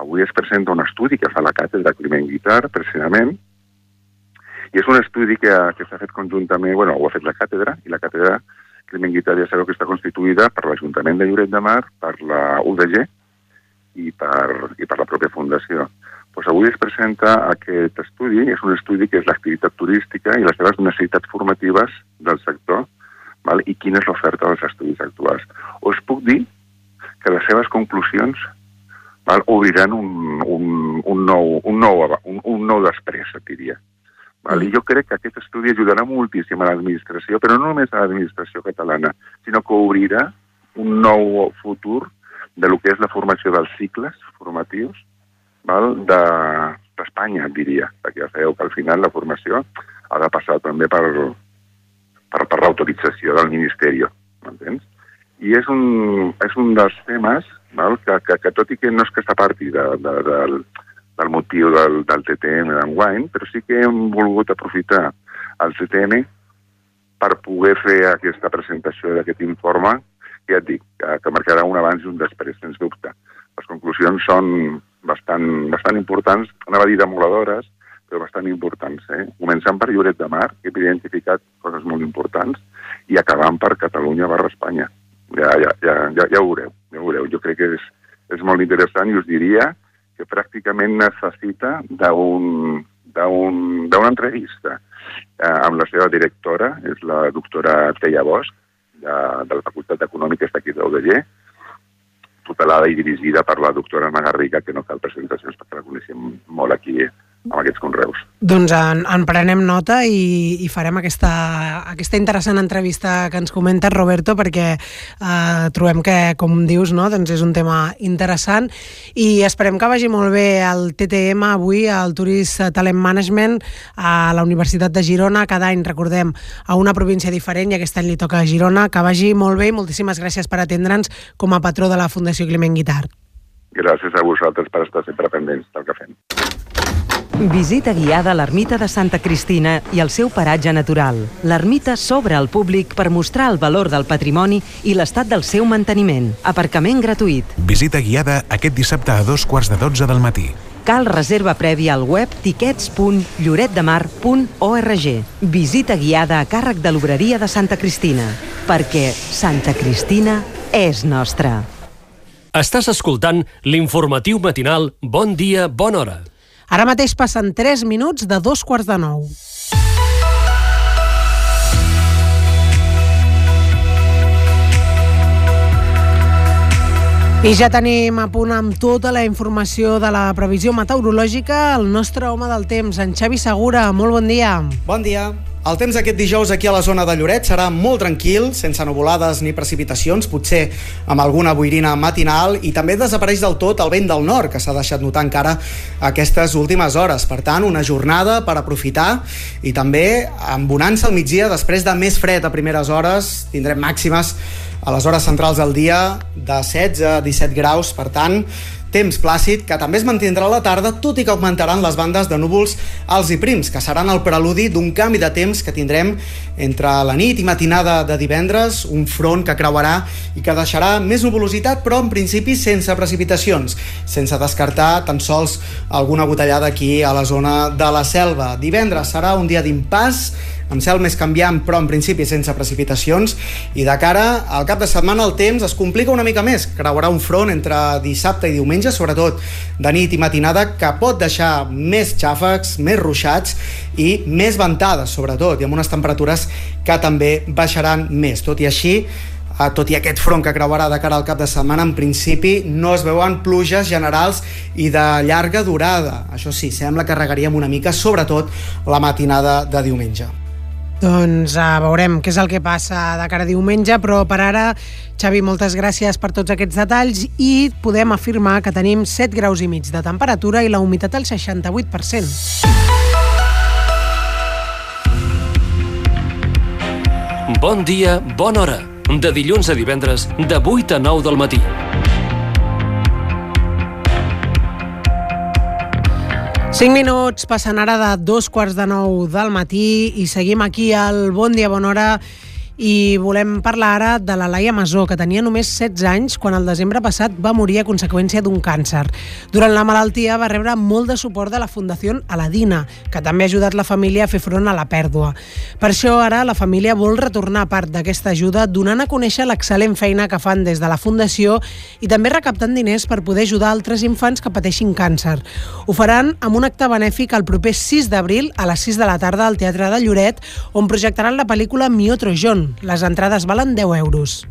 Avui es presenta un estudi que fa la càtedra Climent Guitar, precisament, i és un estudi que, que s'ha fet conjuntament, bueno, ho ha fet la càtedra, i la càtedra Climent Guitar ja sabeu que està constituïda per l'Ajuntament de Lloret de Mar, per la UDG i per, i per la pròpia Fundació. Pues avui es presenta aquest estudi, és un estudi que és l'activitat turística i les seves necessitats formatives del sector val? i quina és l'oferta dels estudis actuals. Us puc dir que les seves conclusions val? obriran un, un, un, nou, un, nou, un, un nou després, et diria. Val? I jo crec que aquest estudi ajudarà moltíssim a l'administració, però no només a l'administració catalana, sinó que obrirà un nou futur de lo que és la formació dels cicles formatius val? de- d'Espanya, diria, perquè ja sabeu que al final la formació ha de passar també per, per, per l'autorització del Ministeri, m'entens? I és un, és un dels temes val? Que, que, que tot i que no és que s'aparti de, de, del, del motiu del, del TTM d'enguany, però sí que hem volgut aprofitar el TTM per poder fer aquesta presentació d'aquest informe, que ja et dic, que, que marcarà un abans i un després, sens dubte. Les conclusions són bastant, bastant importants, anava a dir demoladores, però bastant importants. Eh? Començant per Lloret de Mar, que hem identificat coses molt importants, i acabant per Catalunya barra Espanya. Ja, ja, ja, ja, ja ho veureu, ja ho veureu. Jo crec que és, és molt interessant i us diria que pràcticament necessita d'un d'un- d'una entrevista eh, amb la seva directora, és la doctora Teia Bosch, de, de la Facultat d'Econòmiques d'aquí de l'UDG, tutelada i dirigida per la doctora Anna Garriga, que no cal presentacions perquè la coneixem molt aquí amb aquests conreus. Doncs en, en prenem nota i, i farem aquesta, aquesta interessant entrevista que ens comenta Roberto perquè eh, trobem que, com dius, no, doncs és un tema interessant i esperem que vagi molt bé el TTM avui, el Tourist Talent Management a la Universitat de Girona, cada any, recordem, a una província diferent i aquest any li toca a Girona, que vagi molt bé i moltíssimes gràcies per atendre'ns com a patró de la Fundació Climent Guitar. Gràcies a vosaltres per estar sempre pendents del que fem. Visita guiada a l'ermita de Santa Cristina i el seu paratge natural. L'ermita s'obre al públic per mostrar el valor del patrimoni i l'estat del seu manteniment. Aparcament gratuït. Visita guiada aquest dissabte a dos quarts de dotze del matí. Cal reserva prèvia al web tiquets.lloretdemar.org. Visita guiada a càrrec de l'obreria de Santa Cristina. Perquè Santa Cristina és nostra. Estàs escoltant l'informatiu matinal Bon dia, bona hora. Ara mateix passen 3 minuts de dos quarts de nou. I ja tenim a punt amb tota la informació de la previsió meteorològica el nostre home del temps, en Xavi Segura. Molt bon dia. Bon dia. El temps aquest dijous aquí a la zona de Lloret serà molt tranquil, sense nuvolades ni precipitacions, potser amb alguna boirina matinal i també desapareix del tot el vent del nord, que s'ha deixat notar encara aquestes últimes hores. Per tant, una jornada per aprofitar i també amb bonança al migdia, després de més fred a primeres hores, tindrem màximes a les hores centrals del dia de 16 a 17 graus, per tant, temps plàcid que també es mantindrà a la tarda, tot i que augmentaran les bandes de núvols alts i prims, que seran el preludi d'un canvi de temps que tindrem entre la nit i matinada de divendres, un front que creuarà i que deixarà més nuvolositat, però en principi sense precipitacions, sense descartar tan sols alguna botellada aquí a la zona de la selva. Divendres serà un dia d'impàs, amb cel més canviant, però en principi sense precipitacions, i de cara al cap de setmana el temps es complica una mica més. Creuarà un front entre dissabte i diumenge, diumenge, sobretot de nit i matinada, que pot deixar més xàfecs, més ruixats i més ventades, sobretot, i amb unes temperatures que també baixaran més. Tot i així, Uh, tot i aquest front que creuarà de cara al cap de setmana, en principi no es veuen pluges generals i de llarga durada. Això sí, sembla que regaríem una mica, sobretot la matinada de diumenge. Doncs uh, veurem què és el que passa de cara a diumenge, però per ara, Xavi, moltes gràcies per tots aquests detalls i podem afirmar que tenim 7 graus i mig de temperatura i la humitat al 68%. Bon dia, bona hora de dilluns a divendres, de 8 a 9 del matí. Cinc minuts passen ara de dos quarts de nou del matí i seguim aquí al Bon Dia Bona Hora i volem parlar ara de la Laia Masó, que tenia només 16 anys quan el desembre passat va morir a conseqüència d'un càncer. Durant la malaltia va rebre molt de suport de la Fundació Aladina, que també ha ajudat la família a fer front a la pèrdua. Per això ara la família vol retornar part d'aquesta ajuda donant a conèixer l'excel·lent feina que fan des de la Fundació i també recaptant diners per poder ajudar altres infants que pateixin càncer. Ho faran amb un acte benèfic el proper 6 d'abril a les 6 de la tarda al Teatre de Lloret, on projectaran la pel·lícula Mi Otro John, les entrades valen 10 euros.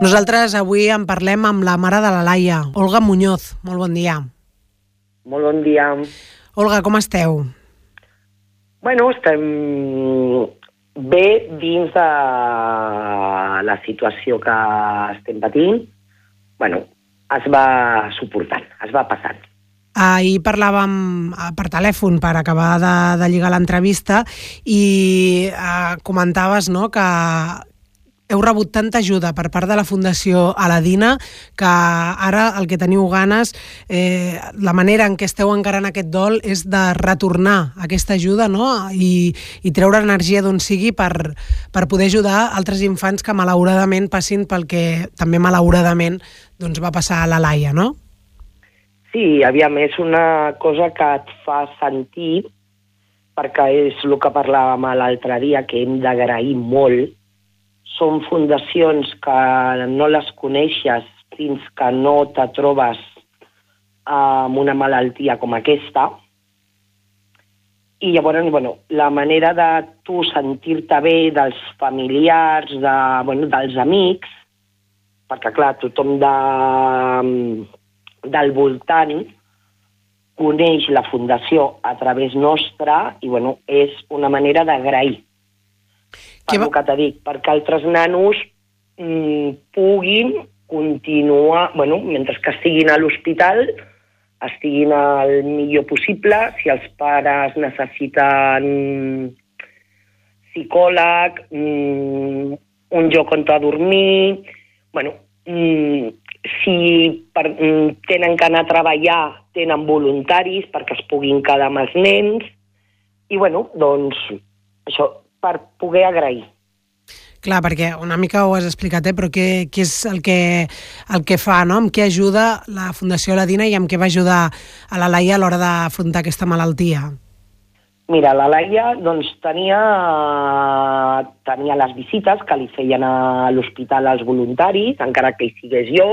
Nosaltres avui en parlem amb la mare de la Laia, Olga Muñoz. Molt bon dia. Molt bon dia. Olga, com esteu? Bueno, estem bé dins de la situació que estem patint. Bueno, es va suportant, es va passant. Ahir parlàvem eh, per telèfon per acabar de, de lligar l'entrevista i eh, comentaves no, que heu rebut tanta ajuda per part de la Fundació Aladina que ara el que teniu ganes, eh, la manera en què esteu encarant aquest dol és de retornar aquesta ajuda no? I, i treure energia d'on sigui per, per poder ajudar altres infants que malauradament passin pel que també malauradament doncs, va passar a la Laia, no? Sí, aviam, és una cosa que et fa sentir, perquè és el que parlàvem l'altre dia, que hem d'agrair molt. Són fundacions que no les coneixes fins que no te trobes amb una malaltia com aquesta. I llavors, bueno, la manera de tu sentir-te bé dels familiars, de, bueno, dels amics, perquè, clar, tothom de, del voltant coneix la Fundació a través nostra i bueno, és una manera d'agrair. Per va... que t'he dit, perquè altres nanos mm, puguin continuar, bueno, mentre que estiguin a l'hospital, estiguin el millor possible. Si els pares necessiten psicòleg, mm, un lloc on dormir, bueno, mm, si per, mm, tenen que anar a treballar, tenen voluntaris perquè es puguin quedar amb els nens, i bueno, doncs això, per poder agrair. Clar, perquè una mica ho has explicat, eh? però què, què és el que, el que fa, no? amb què ajuda la Fundació Ladina i amb què va ajudar a la Laia a l'hora d'afrontar aquesta malaltia? Mira, la Laia doncs, tenia, tenia les visites que li feien a l'hospital als voluntaris, encara que hi sigués jo,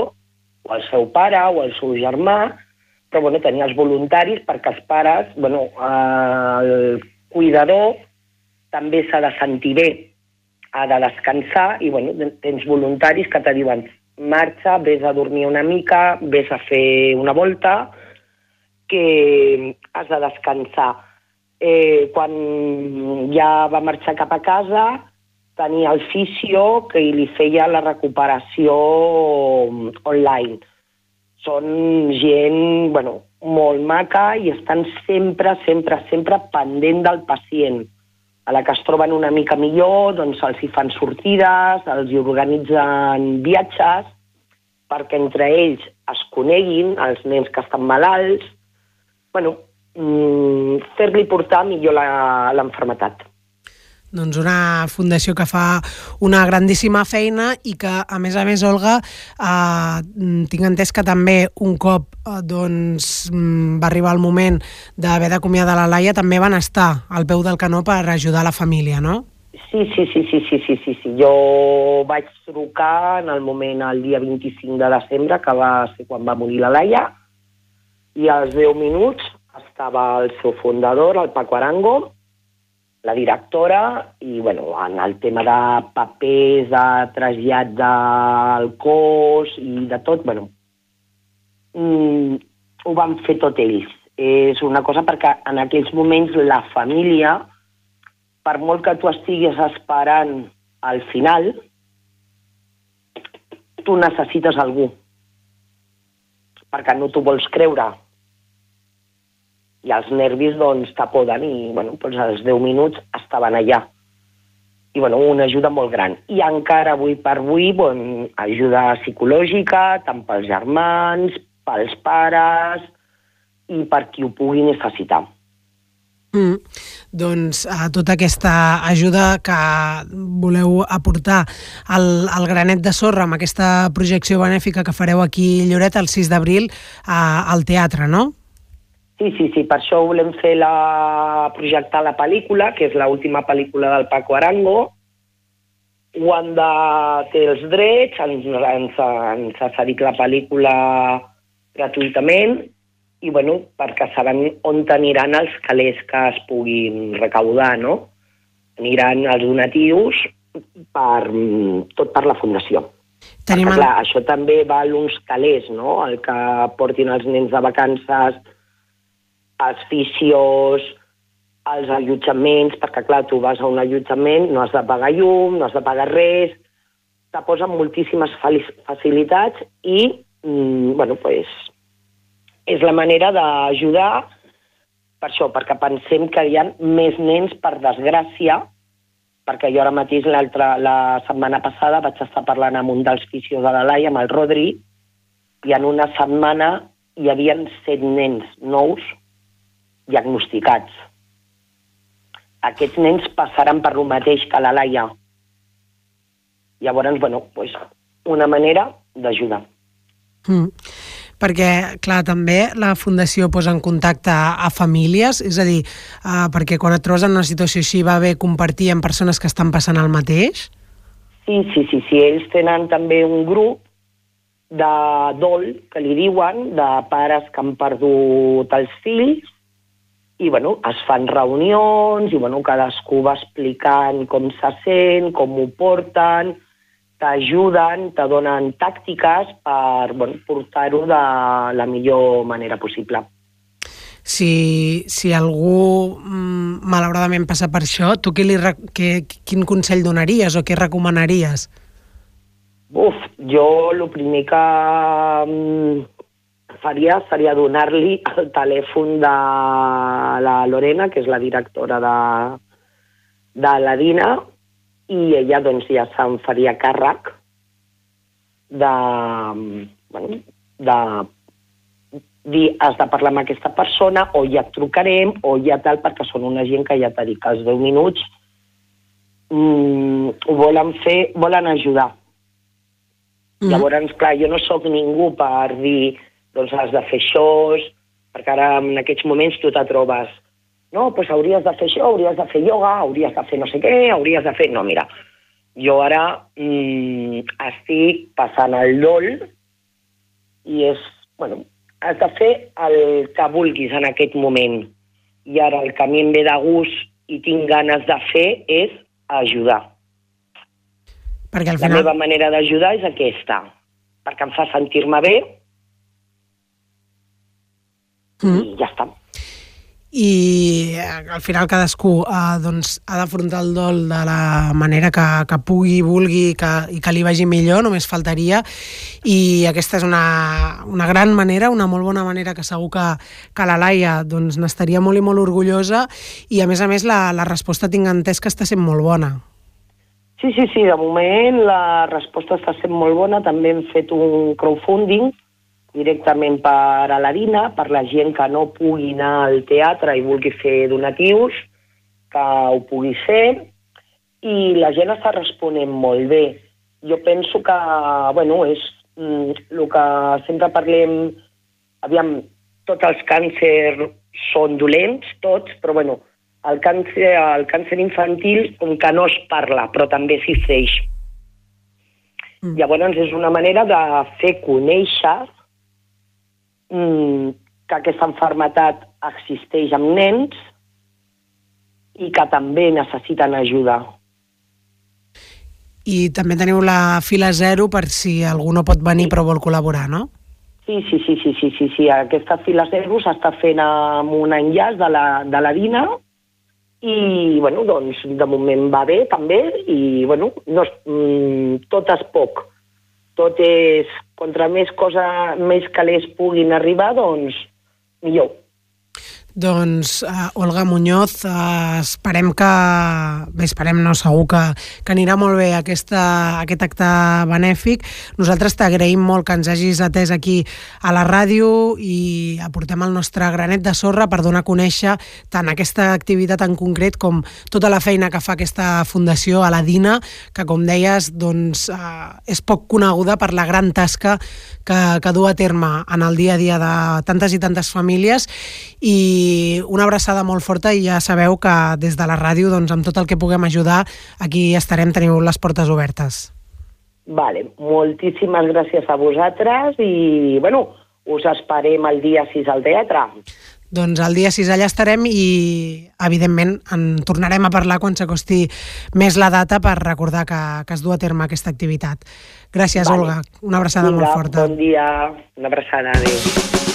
o el seu pare o el seu germà, però bueno, tenia els voluntaris perquè els pares, bueno, el cuidador també s'ha de sentir bé, ha de descansar i bueno, tens voluntaris que te diuen marxa, vés a dormir una mica, vés a fer una volta, que has de descansar. Eh, quan ja va marxar cap a casa, tenia el fisio que li feia la recuperació online. Són gent, bueno, molt maca i estan sempre, sempre, sempre pendent del pacient. A la que es troben una mica millor, doncs els hi fan sortides, els hi organitzen viatges, perquè entre ells es coneguin, els nens que estan malalts, bueno, fer-li portar millor l'enfermetat doncs una fundació que fa una grandíssima feina i que, a més a més, Olga, eh, tinc entès que també un cop eh, doncs, mm, va arribar el moment d'haver d'acomiadar la Laia, també van estar al peu del canó per ajudar la família, no? Sí, sí, sí, sí, sí, sí, sí, sí. Jo vaig trucar en el moment, el dia 25 de desembre, que va ser quan va morir la Laia, i als 10 minuts estava el seu fundador, el Paco Arango, la directora, i bueno, en el tema de papers, de trasllat del cos i de tot, bueno, mm, ho van fer tot ells. És una cosa perquè en aquells moments la família, per molt que tu estiguis esperant al final, tu necessites algú. Perquè no t'ho vols creure. I els nervis, doncs, t'apoden i, bueno, doncs als 10 minuts estaven allà. I, bueno, una ajuda molt gran. I encara avui per avui, bon, ajuda psicològica, tant pels germans, pels pares i per qui ho pugui necessitar. Mm. Doncs a tota aquesta ajuda que voleu aportar al, al granet de sorra amb aquesta projecció benèfica que fareu aquí Lloret el 6 d'abril al teatre, no? Sí, sí, sí, per això volem fer la, projectar la pel·lícula, que és l'última pel·lícula del Paco Arango. Wanda té els drets, ens, ens, ens ha cedit la pel·lícula gratuïtament i bueno, perquè sabem on aniran els calés que es puguin recaudar, no? Aniran els donatius per, tot per la Fundació. Tenim perquè, clar, això també val uns calés, no? El que portin els nens de vacances, els fisios, els allotjaments, perquè clar, tu vas a un allotjament, no has de pagar llum, no has de pagar res, te posen moltíssimes facilitats i, mm, bueno, pues, és la manera d'ajudar per això, perquè pensem que hi ha més nens, per desgràcia, perquè jo ara mateix la setmana passada vaig estar parlant amb un dels fisios de la Laia, amb el Rodri, i en una setmana hi havia set nens nous diagnosticats. Aquests nens passaran per lo mateix que la Laia. Llavors, bueno, pues, una manera d'ajudar. Mm perquè, clar, també la Fundació posa en contacte a, a famílies, és a dir, uh, perquè quan et trobes en una situació així va bé compartir amb persones que estan passant el mateix? Sí, sí, sí, sí. Ells tenen també un grup de dol, que li diuen, de pares que han perdut els fills, i bueno, es fan reunions, i bueno, cadascú va explicant com se sent, com ho porten, t'ajuden, te donen tàctiques per bueno, portar-ho de la millor manera possible. Si, si algú mm, malauradament passa per això, tu qui li, que, quin consell donaries o què recomanaries? Uf, jo el primer que mm, faria seria donar-li el telèfon de la Lorena, que és la directora de, de la Dina, i ella doncs, ja se'n faria càrrec de, bueno, de dir has de parlar amb aquesta persona o ja et trucarem o ja tal, perquè són una gent que ja t'ha dit que als 10 minuts mm, ho volen fer, volen ajudar. Mm. Llavors, clar, jo no sóc ningú per dir doncs has de fer això, perquè ara en aquests moments tu te trobes no, pues hauries de fer això, hauries de fer ioga, hauries de fer no sé què, hauries de fer... No, mira, jo ara mm, estic passant el dol i és, bueno, has de fer el que vulguis en aquest moment. I ara el que a mi em ve de gust i tinc ganes de fer és ajudar. Perquè al final... La meva manera d'ajudar és aquesta, perquè em fa sentir-me bé mm. i ja està i eh, al final cadascú eh, doncs, ha d'afrontar el dol de la manera que, que pugui, vulgui que, i que li vagi millor, només faltaria i aquesta és una, una gran manera, una molt bona manera que segur que, que la Laia doncs, n'estaria molt i molt orgullosa i a més a més la, la resposta tinc entès que està sent molt bona. Sí, sí, sí, de moment la resposta està sent molt bona, també hem fet un crowdfunding directament per a l'Arina, per la gent que no pugui anar al teatre i vulgui fer donatius, que ho pugui fer, i la gent està responent molt bé. Jo penso que, bueno, és mm, el que sempre parlem, aviam, tots els càncers són dolents, tots, però bueno, el càncer, el càncer infantil com que no es parla, però també existeix. Mm. Llavors és una manera de fer conèixer que aquesta enfermetat existeix amb nens i que també necessiten ajuda. I també teniu la fila zero per si algú no pot venir però vol col·laborar, no? Sí, sí, sí, sí, sí, sí, sí. Aquesta fila zero s'està fent amb un enllaç de la, de la DINA i, bueno, doncs, de moment va bé, també, i, bueno, no, mm, tot és poc. Tot és, contra més cosa, més calés puguin arribar, doncs, millor. Doncs, uh, Olga Muñoz, uh, esperem que... Bé, esperem, no, segur que, que anirà molt bé aquesta, aquest acte benèfic. Nosaltres t'agraïm molt que ens hagis atès aquí a la ràdio i aportem el nostre granet de sorra per donar a conèixer tant aquesta activitat en concret com tota la feina que fa aquesta fundació a la DINA, que, com deies, doncs, uh, és poc coneguda per la gran tasca que, que du a terme en el dia a dia de tantes i tantes famílies i una abraçada molt forta i ja sabeu que des de la ràdio, doncs, amb tot el que puguem ajudar, aquí estarem, teniu les portes obertes. Vale, moltíssimes gràcies a vosaltres i, bueno, us esperem el dia 6 al teatre. Doncs el dia 6 allà estarem i, evidentment, en tornarem a parlar quan s'acosti més la data per recordar que, que es du a terme aquesta activitat. Gràcies, vale. Olga. Una abraçada Vinga, molt forta. Bon dia. Una abraçada. Adéu.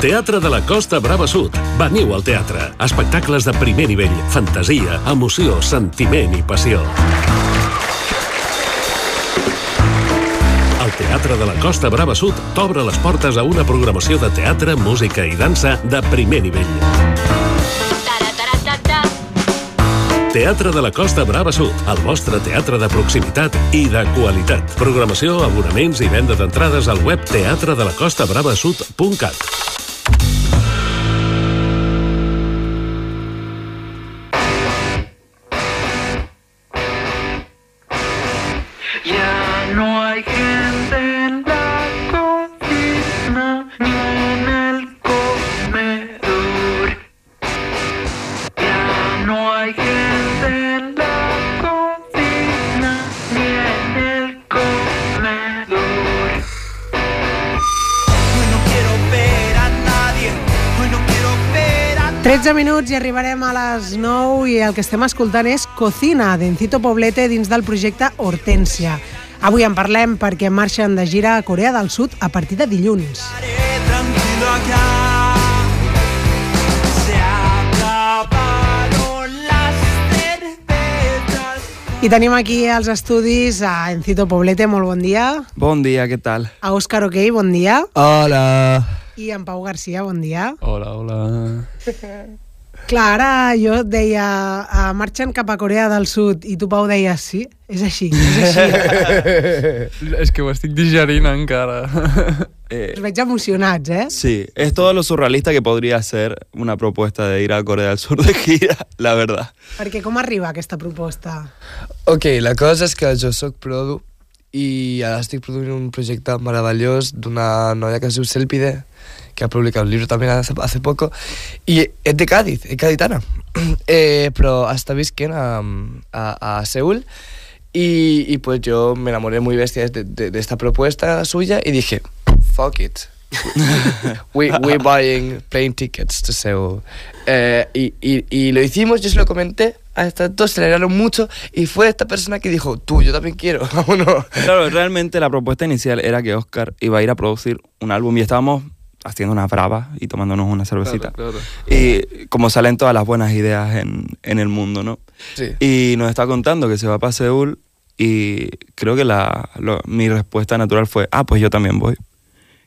Teatre de la Costa Brava Sud. Veniu al teatre. Espectacles de primer nivell. Fantasia, emoció, sentiment i passió. El Teatre de la Costa Brava Sud t'obre les portes a una programació de teatre, música i dansa de primer nivell. Teatre de la Costa Brava Sud, el vostre teatre de proximitat i de qualitat. Programació, abonaments i venda d'entrades al web teatredelacostabravasud.cat. no hay gente en la cocina ni en el comedor. Ya no hay gente en la cocina ni en el comedor. Hoy no quiero ver a nadie, hoy no quiero ver a 13 minuts i arribarem a les 9 i el que estem escoltant és Cocina, d'Encito Poblete dins del projecte Hortència. Avui en parlem perquè marxen de gira a Corea del Sud a partir de dilluns. I tenim aquí als estudis a Encito Poblete, molt bon dia. Bon dia, què tal? A Òscar Ok, bon dia. Hola. I en Pau Garcia, bon dia. Hola, hola. [laughs] Clar, ara jo deia uh, marxen cap a Corea del Sud i tu, Pau, deies sí, és així, és així. [laughs] és que ho estic digerint encara. [laughs] eh, Us veig emocionats, eh? sí, es todo lo surrealista que podría ser una propuesta de ir a Corea del Sur de gira, la verdad. Perquè com arriba aquesta proposta? Ok, la cosa és que jo sóc produ i ara estic produint un projecte meravellós d'una noia que es diu Selpide, que ha publicat un llibre també hace, hace poco, i és de Cádiz, és caditana, [clears throat] eh, però està visquent a, a, a Seúl y, y pues yo me enamoré muy bestia de, de, de esta propuesta suya y dije, fuck it. [laughs] we, we're buying plane tickets to Seoul. Eh, y, y, y lo hicimos, yo se lo comenté a estas dos, se alegraron mucho y fue esta persona que dijo, tú, yo también quiero, [laughs] vámonos. Claro, realmente la propuesta inicial era que Oscar iba a ir a producir un álbum y estábamos haciendo una brava y tomándonos una cervecita. Claro, claro. Y como salen todas las buenas ideas en, en el mundo, ¿no? Sí. Y nos está contando que se va para Seúl y creo que la, lo- mi respuesta natural fue, ah, pues yo también voy.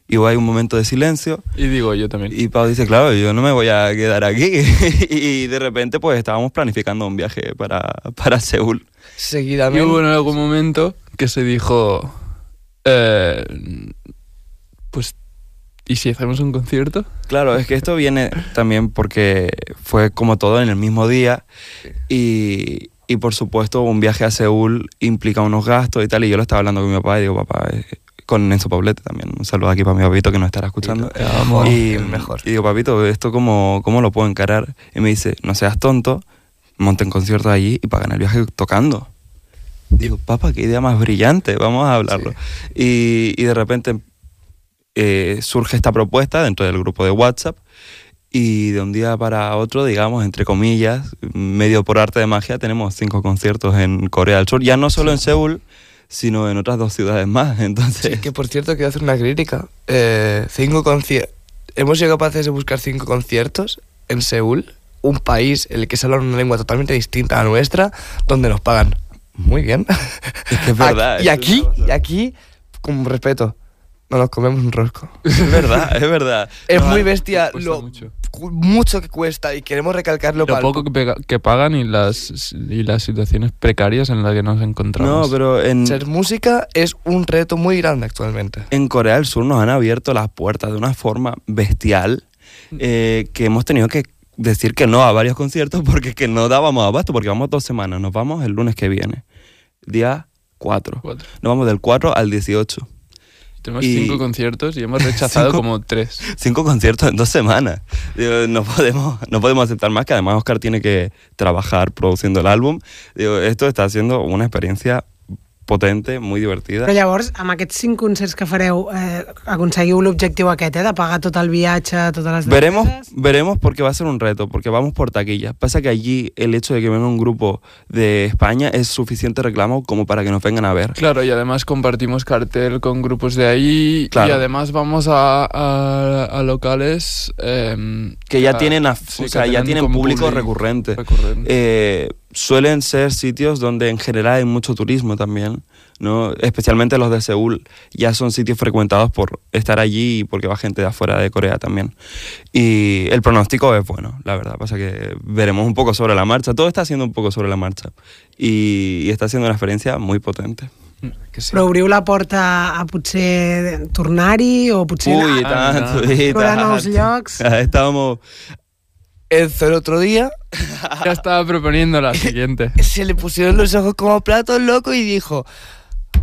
Y ahí un momento de silencio. Y digo, yo también. Y Pau dice, claro, yo no me voy a quedar aquí. [laughs] y de repente pues estábamos planificando un viaje para, para Seúl. Seguidamente. Y hubo en algún momento que se dijo, eh, pues, ¿y si hacemos un concierto? Claro, es que esto viene también porque fue como todo en el mismo día y, y por supuesto un viaje a Seúl implica unos gastos y tal y yo lo estaba hablando con mi papá y digo, papá, eh, con Enzo Pablete también. Un saludo aquí para mi papito que nos estará escuchando. Y, mejor. y digo, papito, ¿esto cómo, cómo lo puedo encarar? Y me dice, no seas tonto, monten conciertos allí y pagan el viaje tocando. Digo, papá, qué idea más brillante, vamos a hablarlo. Y, y de repente eh, surge esta propuesta dentro del grupo de WhatsApp y de un día para otro, digamos, entre comillas, medio por arte de magia, tenemos cinco conciertos en Corea del Sur, ya no solo en Seúl, sino en otras dos ciudades más. [laughs] Entonces, Sí, que por cierto quiero hacer una crítica. Eh, cinco Hemos sido capaces de buscar cinco conciertos en Seúl, un país en el que se habla una lengua totalmente distinta a la nuestra, donde nos pagan muy bien. es que es verdad. [laughs] y aquí, y aquí, con respeto, no nos comemos un rosco. Es verdad, es verdad. Es No, muy bestia lo mucho. mucho que cuesta y queremos recalcarlo Lo para poco que, pega- que pagan y las, y las situaciones precarias en las que nos encontramos. No, pero en, Ser música es un reto muy grande actualmente. en Corea del Sur nos han abierto las puertas de una forma bestial eh, que hemos tenido que decir que no a varios conciertos porque que no dábamos abasto, porque vamos dos semanas, nos vamos el lunes que viene, día 4. Nos vamos del 4 al 18. Tenemos y- cinco conciertos y hemos rechazado Cinco- como tres. Cinco conciertos en dos semanas. Digo, no, podemos, no podemos aceptar más, que además Oscar tiene que trabajar produciendo el álbum. Digo, esto está siendo una experiencia potente, muy divertida. Però llavors, amb aquests cinc concerts que fareu, eh, aconseguiu l'objectiu aquest, eh, de pagar tot el viatge, totes les Veremos, despeses? veremos porque va a ser un reto, porque vamos por taquilla. Pasa que allí el hecho de que venga un grupo de España es suficiente reclamo como para que nos vengan a ver. Claro, y además compartimos cartel con grupos de ahí Claro. y además vamos a, a- a locales em, que ya a- tienen, a- sí, o sea, ya tienen público recurrente. recurrente. Eh, suelen ser sitios donde en general hay mucho turismo también, ¿no? Especialmente los de Seúl, ya son sitios frecuentados por estar allí y porque va gente de afuera de Corea también. Y el pronóstico es bueno, la verdad. Pasa que veremos un poco sobre la marcha. Todo está siendo un poco sobre la marcha. Y, y está siendo una experiencia muy potente. Però obriu la porta a potser tornar-hi o potser Uy, anar- tanto, y explorar tanto. nous llocs. Estábamos... Enzo el otro día [laughs] Ya estaba proponiendo la [laughs] siguiente. se le pusieron los ojos como platos locos y dijo,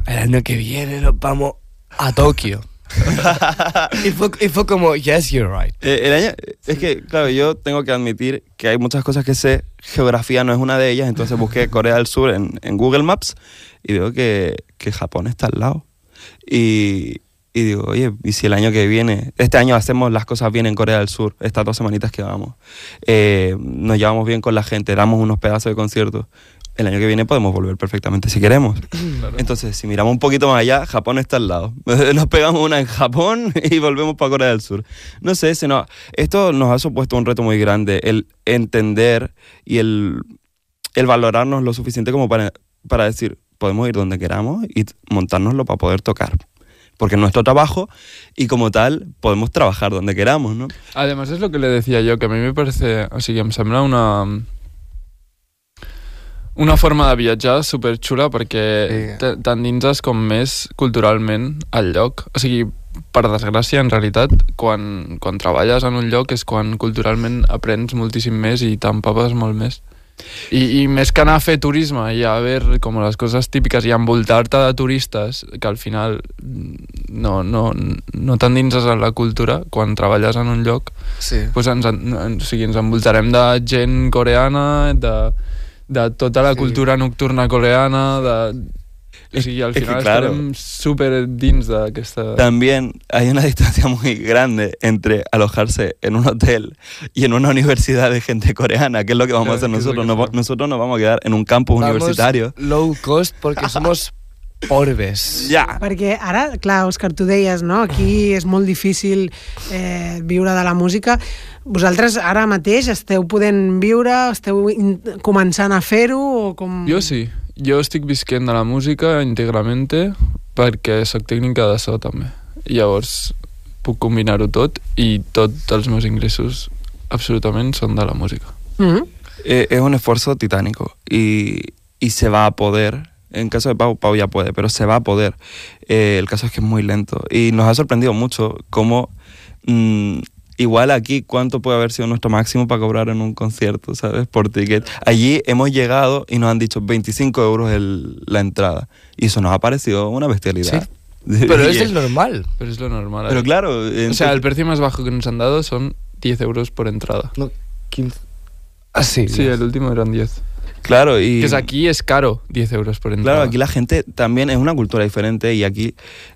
el año que viene nos vamos a Tokio. [laughs] y, fue, y fue como, yes, you're right. Eh, el año- es que, claro, yo tengo que admitir que hay muchas cosas que sé, geografía no es una de ellas, entonces busqué Corea del Sur en, en Google Maps y veo que, que Japón está al lado. Y, y digo, oye, ¿y si el año que viene, este año hacemos las cosas bien en Corea del Sur, estas dos semanitas que vamos, eh, nos llevamos bien con la gente, damos unos pedazos de conciertos, el año que viene podemos volver perfectamente si queremos. [clears throat] Entonces, si miramos un poquito más allá, Japón está al lado. [laughs] Nos pegamos una en Japón [laughs] y volvemos para Corea del Sur. No sé, se nos- esto nos ha supuesto un reto muy grande, el entender y el, el valorarnos lo suficiente como para, para decir, podemos ir donde queramos y montárnoslo para poder tocar. Porque es nuestro trabajo y como tal podemos trabajar donde queramos, ¿no? Además es lo que le decía yo, que a mí me parece, o sigui, em sembla una una forma de viatjar superxula perquè sí. t'endinses com més culturalment al lloc. O sigui, per desgràcia, en realitat, quan, quan treballes en un lloc és quan culturalment aprens moltíssim més i t'empapes molt més. I, I més que anar a fer turisme i a veure com les coses típiques i envoltar-te de turistes que al final mm, no, no, no t'endinses en la cultura quan treballes en un lloc Sí. pues ens, en, en, o sigui, ens envoltarem de gent coreana de, de tota la Sí. cultura nocturna coreana de, o sigui, al es que final claro. estarem super dins d'aquesta... También hay una [laughs] distancia muy grande entre alojarse en un hotel y en una universidad de gente coreana, que es lo que vamos a hacer nosotros. Nos nosotros nos vamos a quedar en un campus Vamos universitario. low cost porque somos orbes. [laughs] Ja. Perquè ara, clar, Òscar, tu deies, no? Aquí és molt difícil eh, viure de la música. Vosaltres ara mateix esteu podent viure, esteu començant a fer-ho o com... Jo sí, jo estic visquent de la música íntegrament perquè sóc tècnica de so també. I llavors puc combinar-ho tot i tots els meus ingressos absolutament són de la música. Mm Eh, es un esfuerzo titánico y, y se va a poder. En caso de Pau, Pau ya puede, pero se va a poder. Eh, el caso es que es muy lento. Y nos ha sorprendido mucho cómo, mm, igual aquí, cuánto puede haber sido nuestro máximo para cobrar en un concierto, ¿sabes? Por ticket. Allí hemos llegado y nos han dicho 25 euros el- la entrada. Y eso nos ha parecido una bestialidad. [laughs] Pero es el normal. Pero es lo normal. Pero ahí. claro, O sea, el precio más bajo que nos han dado son 10 euros por entrada. No, 15. Ah, sí. Sí, el último eran 10. Claro, y... Que es aquí es caro 10 euros por entrada. Claro, aquí la gente también es una cultura diferente y aquí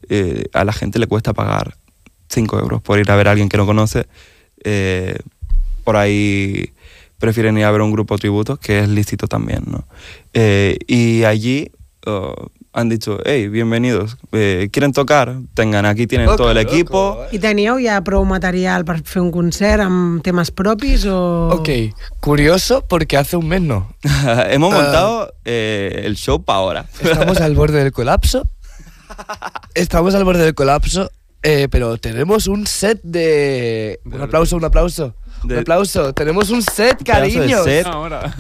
eh, a la gente le cuesta pagar 5 euros por ir a ver a alguien que no conoce. Eh, por ahí prefieren ir a ver un grupo tributo, que es lícito también, ¿no? Eh, y allí oh, han dicho, hey, bienvenidos, eh, ¿quieren tocar? Tengan, aquí tienen todo el que loco, equipo. I teníeu ja prou material per fer un concert amb temes propis o... Ok, curioso porque hace un mes no. [laughs] Hemos Ah. montado eh, el show para ahora. Estamos al borde del colapso. [laughs] Estamos al borde del colapso, eh, pero tenemos un set de... Un aplauso, un aplauso. Un De- aplauso. Tenemos un set, pedazo de cariño. set. Una hora.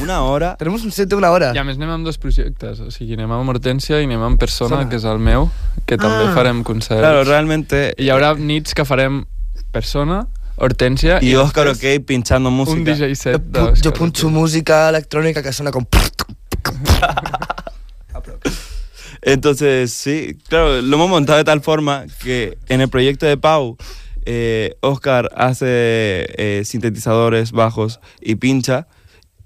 Una hora. Tenemos un set de una hora. I a més anem amb dos projectes, o sigui, anem amb Hortència i anem amb Persona, Persona. que és el meu, que també Ah. farem concerts. Claro, realmente... I hi haurà nits que farem Persona, Hortència Y Oscar este OK pinchando música. un DJ set d'Òscar Yo puncho música electrónica que suena con... [laughs] [laughs] Entonces, sí, claro, lo hemos montado de tal forma que en el proyecto de Pau, eh, Oscar hace eh, sintetizadores bajos y pincha,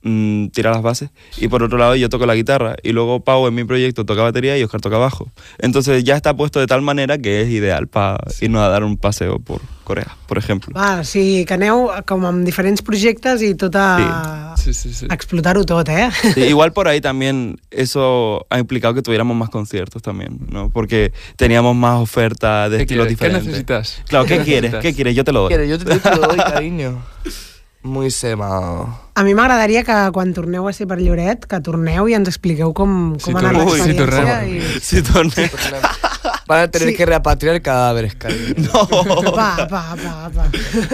mm, tira las bases, y por otro lado yo toco la guitarra, y luego Pau en mi proyecto toca batería y Oscar toca bajo. Entonces ya está puesto de tal manera que es ideal para irnos a dar un paseo por Corea, por ejemplo. Va, o sigui, que aneu com amb diferents projectes i tot a... Sí, sí, sí. explotar-ho tot, eh? Sí, igual por ahí también eso ha implicado que tuviéramos más conciertos también, ¿no? Porque teníamos más oferta de ¿Qué estilos quieres? ¿Qué diferentes. necesitas? Claro, ¿qué ¿Qué quieres? necesitas? ¿Qué quieres? Yo te lo doy. Yo te, yo te lo doy, [laughs] cariño. Muy sema. A mi m'agradaria que quan torneu a ser per Lloret, que torneu i ens expliqueu com, com Sí, ha anat tornem. Uy, sí, l'experiència. tornem. i... [laughs] Sí, tornem. Van a tener Sí. que repatriar cadáveres, [laughs] cariño. Va, va, va, va.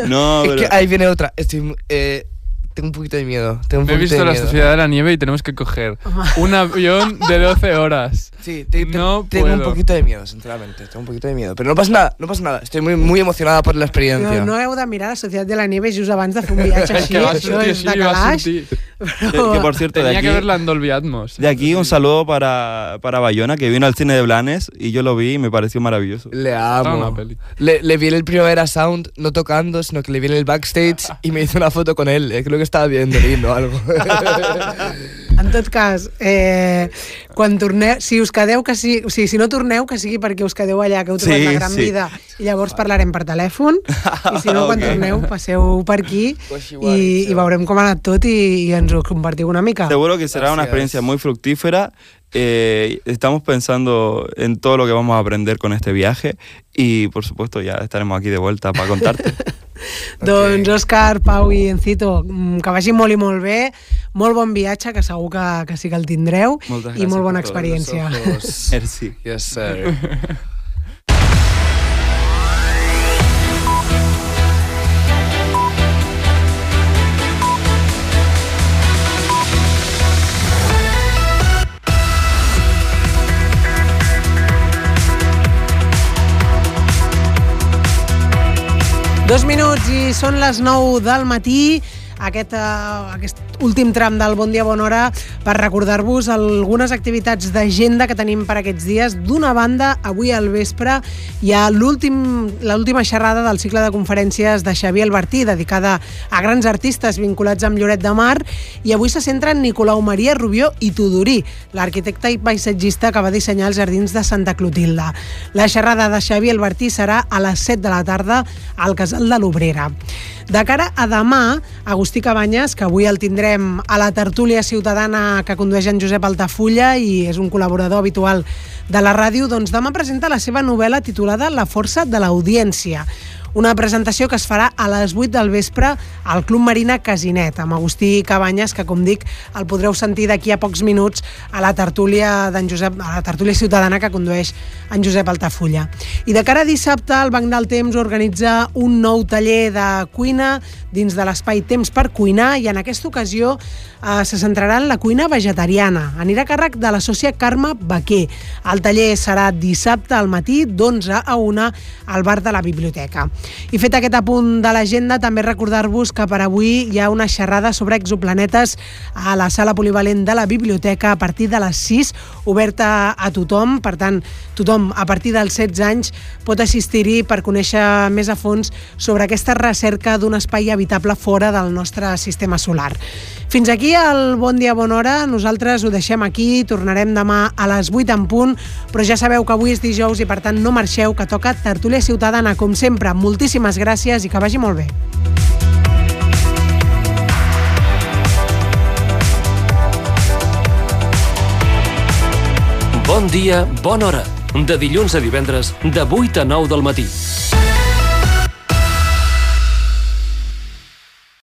No, es pero... que ahí viene otra. Estoy, eh, tengo un poquito de miedo. Tengo un Me he visto de la miedo. Sociedad de la Nieve y tenemos que coger un avión de 12 horas. Sí, te- te- no tengo puedo. un poquito de miedo, sinceramente. Tengo un poquito de miedo. Pero no pasa nada, no pasa nada. Estoy muy, muy emocionada por la experiencia. No, no heu de mirar la Societat de la Nieve just abans de fer un viatge [laughs] així, que va això sortir és de així, va calaix. sortir. Que, que, por cierto, de Tenía aquí, que verla en Dolby Atmos. de aquí un saludo para, para Bayona, que vino al cine de Blanes y yo lo vi y me pareció maravilloso. Le amo. una peli. Le, le vi en el Primavera Sound, no tocando, sino que le vi en el backstage [laughs] y me hice una foto con él. Eh, Creo que estaba viendo el o algo. [laughs] En tot cas, eh, quan torneu, si us quedeu, que sigui, o sigui, si no torneu, que sigui perquè us quedeu allà, que heu trobat Sí, la gran sí. vida, i llavors parlarem per telèfon, i si no, [laughs] quan Ok. torneu, passeu per aquí i, i veurem com ha anat tot i, i ens ho compartiu una mica. Seguro que será una experiencia muy fructífera. Eh, estamos pensando en todo lo que vamos a aprender con este viaje y por supuesto ya estaremos aquí de vuelta para contarte. [laughs] Doncs Òscar, Pau i Encito, mm, que vagi molt i molt bé, molt bon viatge, que segur que, que sí que el tindreu, Moltes i molt bona experiència. Merci. Yes, sir. [laughs] Dos minuts i són les 9 del matí. Aquest, uh, aquest últim tram del Bon Dia Bona Hora per recordar-vos algunes activitats d'agenda que tenim per aquests dies. D'una banda, avui al vespre hi ha l'últim- l'última xerrada del cicle de conferències de Xavier Albertí, dedicada a grans artistes vinculats amb Lloret de Mar, i avui se centra en Nicolau Maria Rubió i Tudorí, l'arquitecte i paisatgista que va dissenyar els jardins de Santa Clotilda. La xerrada de Xavier Albertí serà a les 7 de la tarda al Casal de l'Obrera. De cara a demà, Agustí Cabanyes, que avui el tindrem a la tertúlia ciutadana que condueix en Josep Altafulla i és un col·laborador habitual de la ràdio, doncs demà presenta la seva novel·la titulada La força de l'audiència. Una presentació que es farà a les 8 del vespre al Club Marina Casinet, amb Agustí Cabanyes, que, com dic, el podreu sentir d'aquí a pocs minuts a la tertúlia d'en Josep, a la tertúlia ciutadana que condueix en Josep Altafulla. I de cara a dissabte, el Banc del Temps organitza un nou taller de cuina dins de l'espai Temps per cuinar i en aquesta ocasió eh, se centrarà en la cuina vegetariana. Anirà a càrrec de la sòcia Carme Baquer. El taller serà dissabte al matí d'11 a 1 al bar de la biblioteca. I fet aquest apunt de l'agenda, també recordar-vos que per avui hi ha una xerrada sobre exoplanetes a la sala polivalent de la biblioteca a partir de les 6, oberta a tothom. Per tant, tothom a partir dels 16 anys pot assistir-hi per conèixer més a fons sobre aquesta recerca d'un espai habitable fora del nostre sistema solar. Fins aquí el Bon Dia Bona Hora. Nosaltres ho deixem aquí, tornarem demà a les 8 en punt, però ja sabeu que avui és dijous i per tant no marxeu, que toca Tertúlia Ciutadana, com sempre. Moltíssimes gràcies i que vagi molt bé. Bon dia, bona hora. De dilluns a divendres, de 8 a 9 del matí.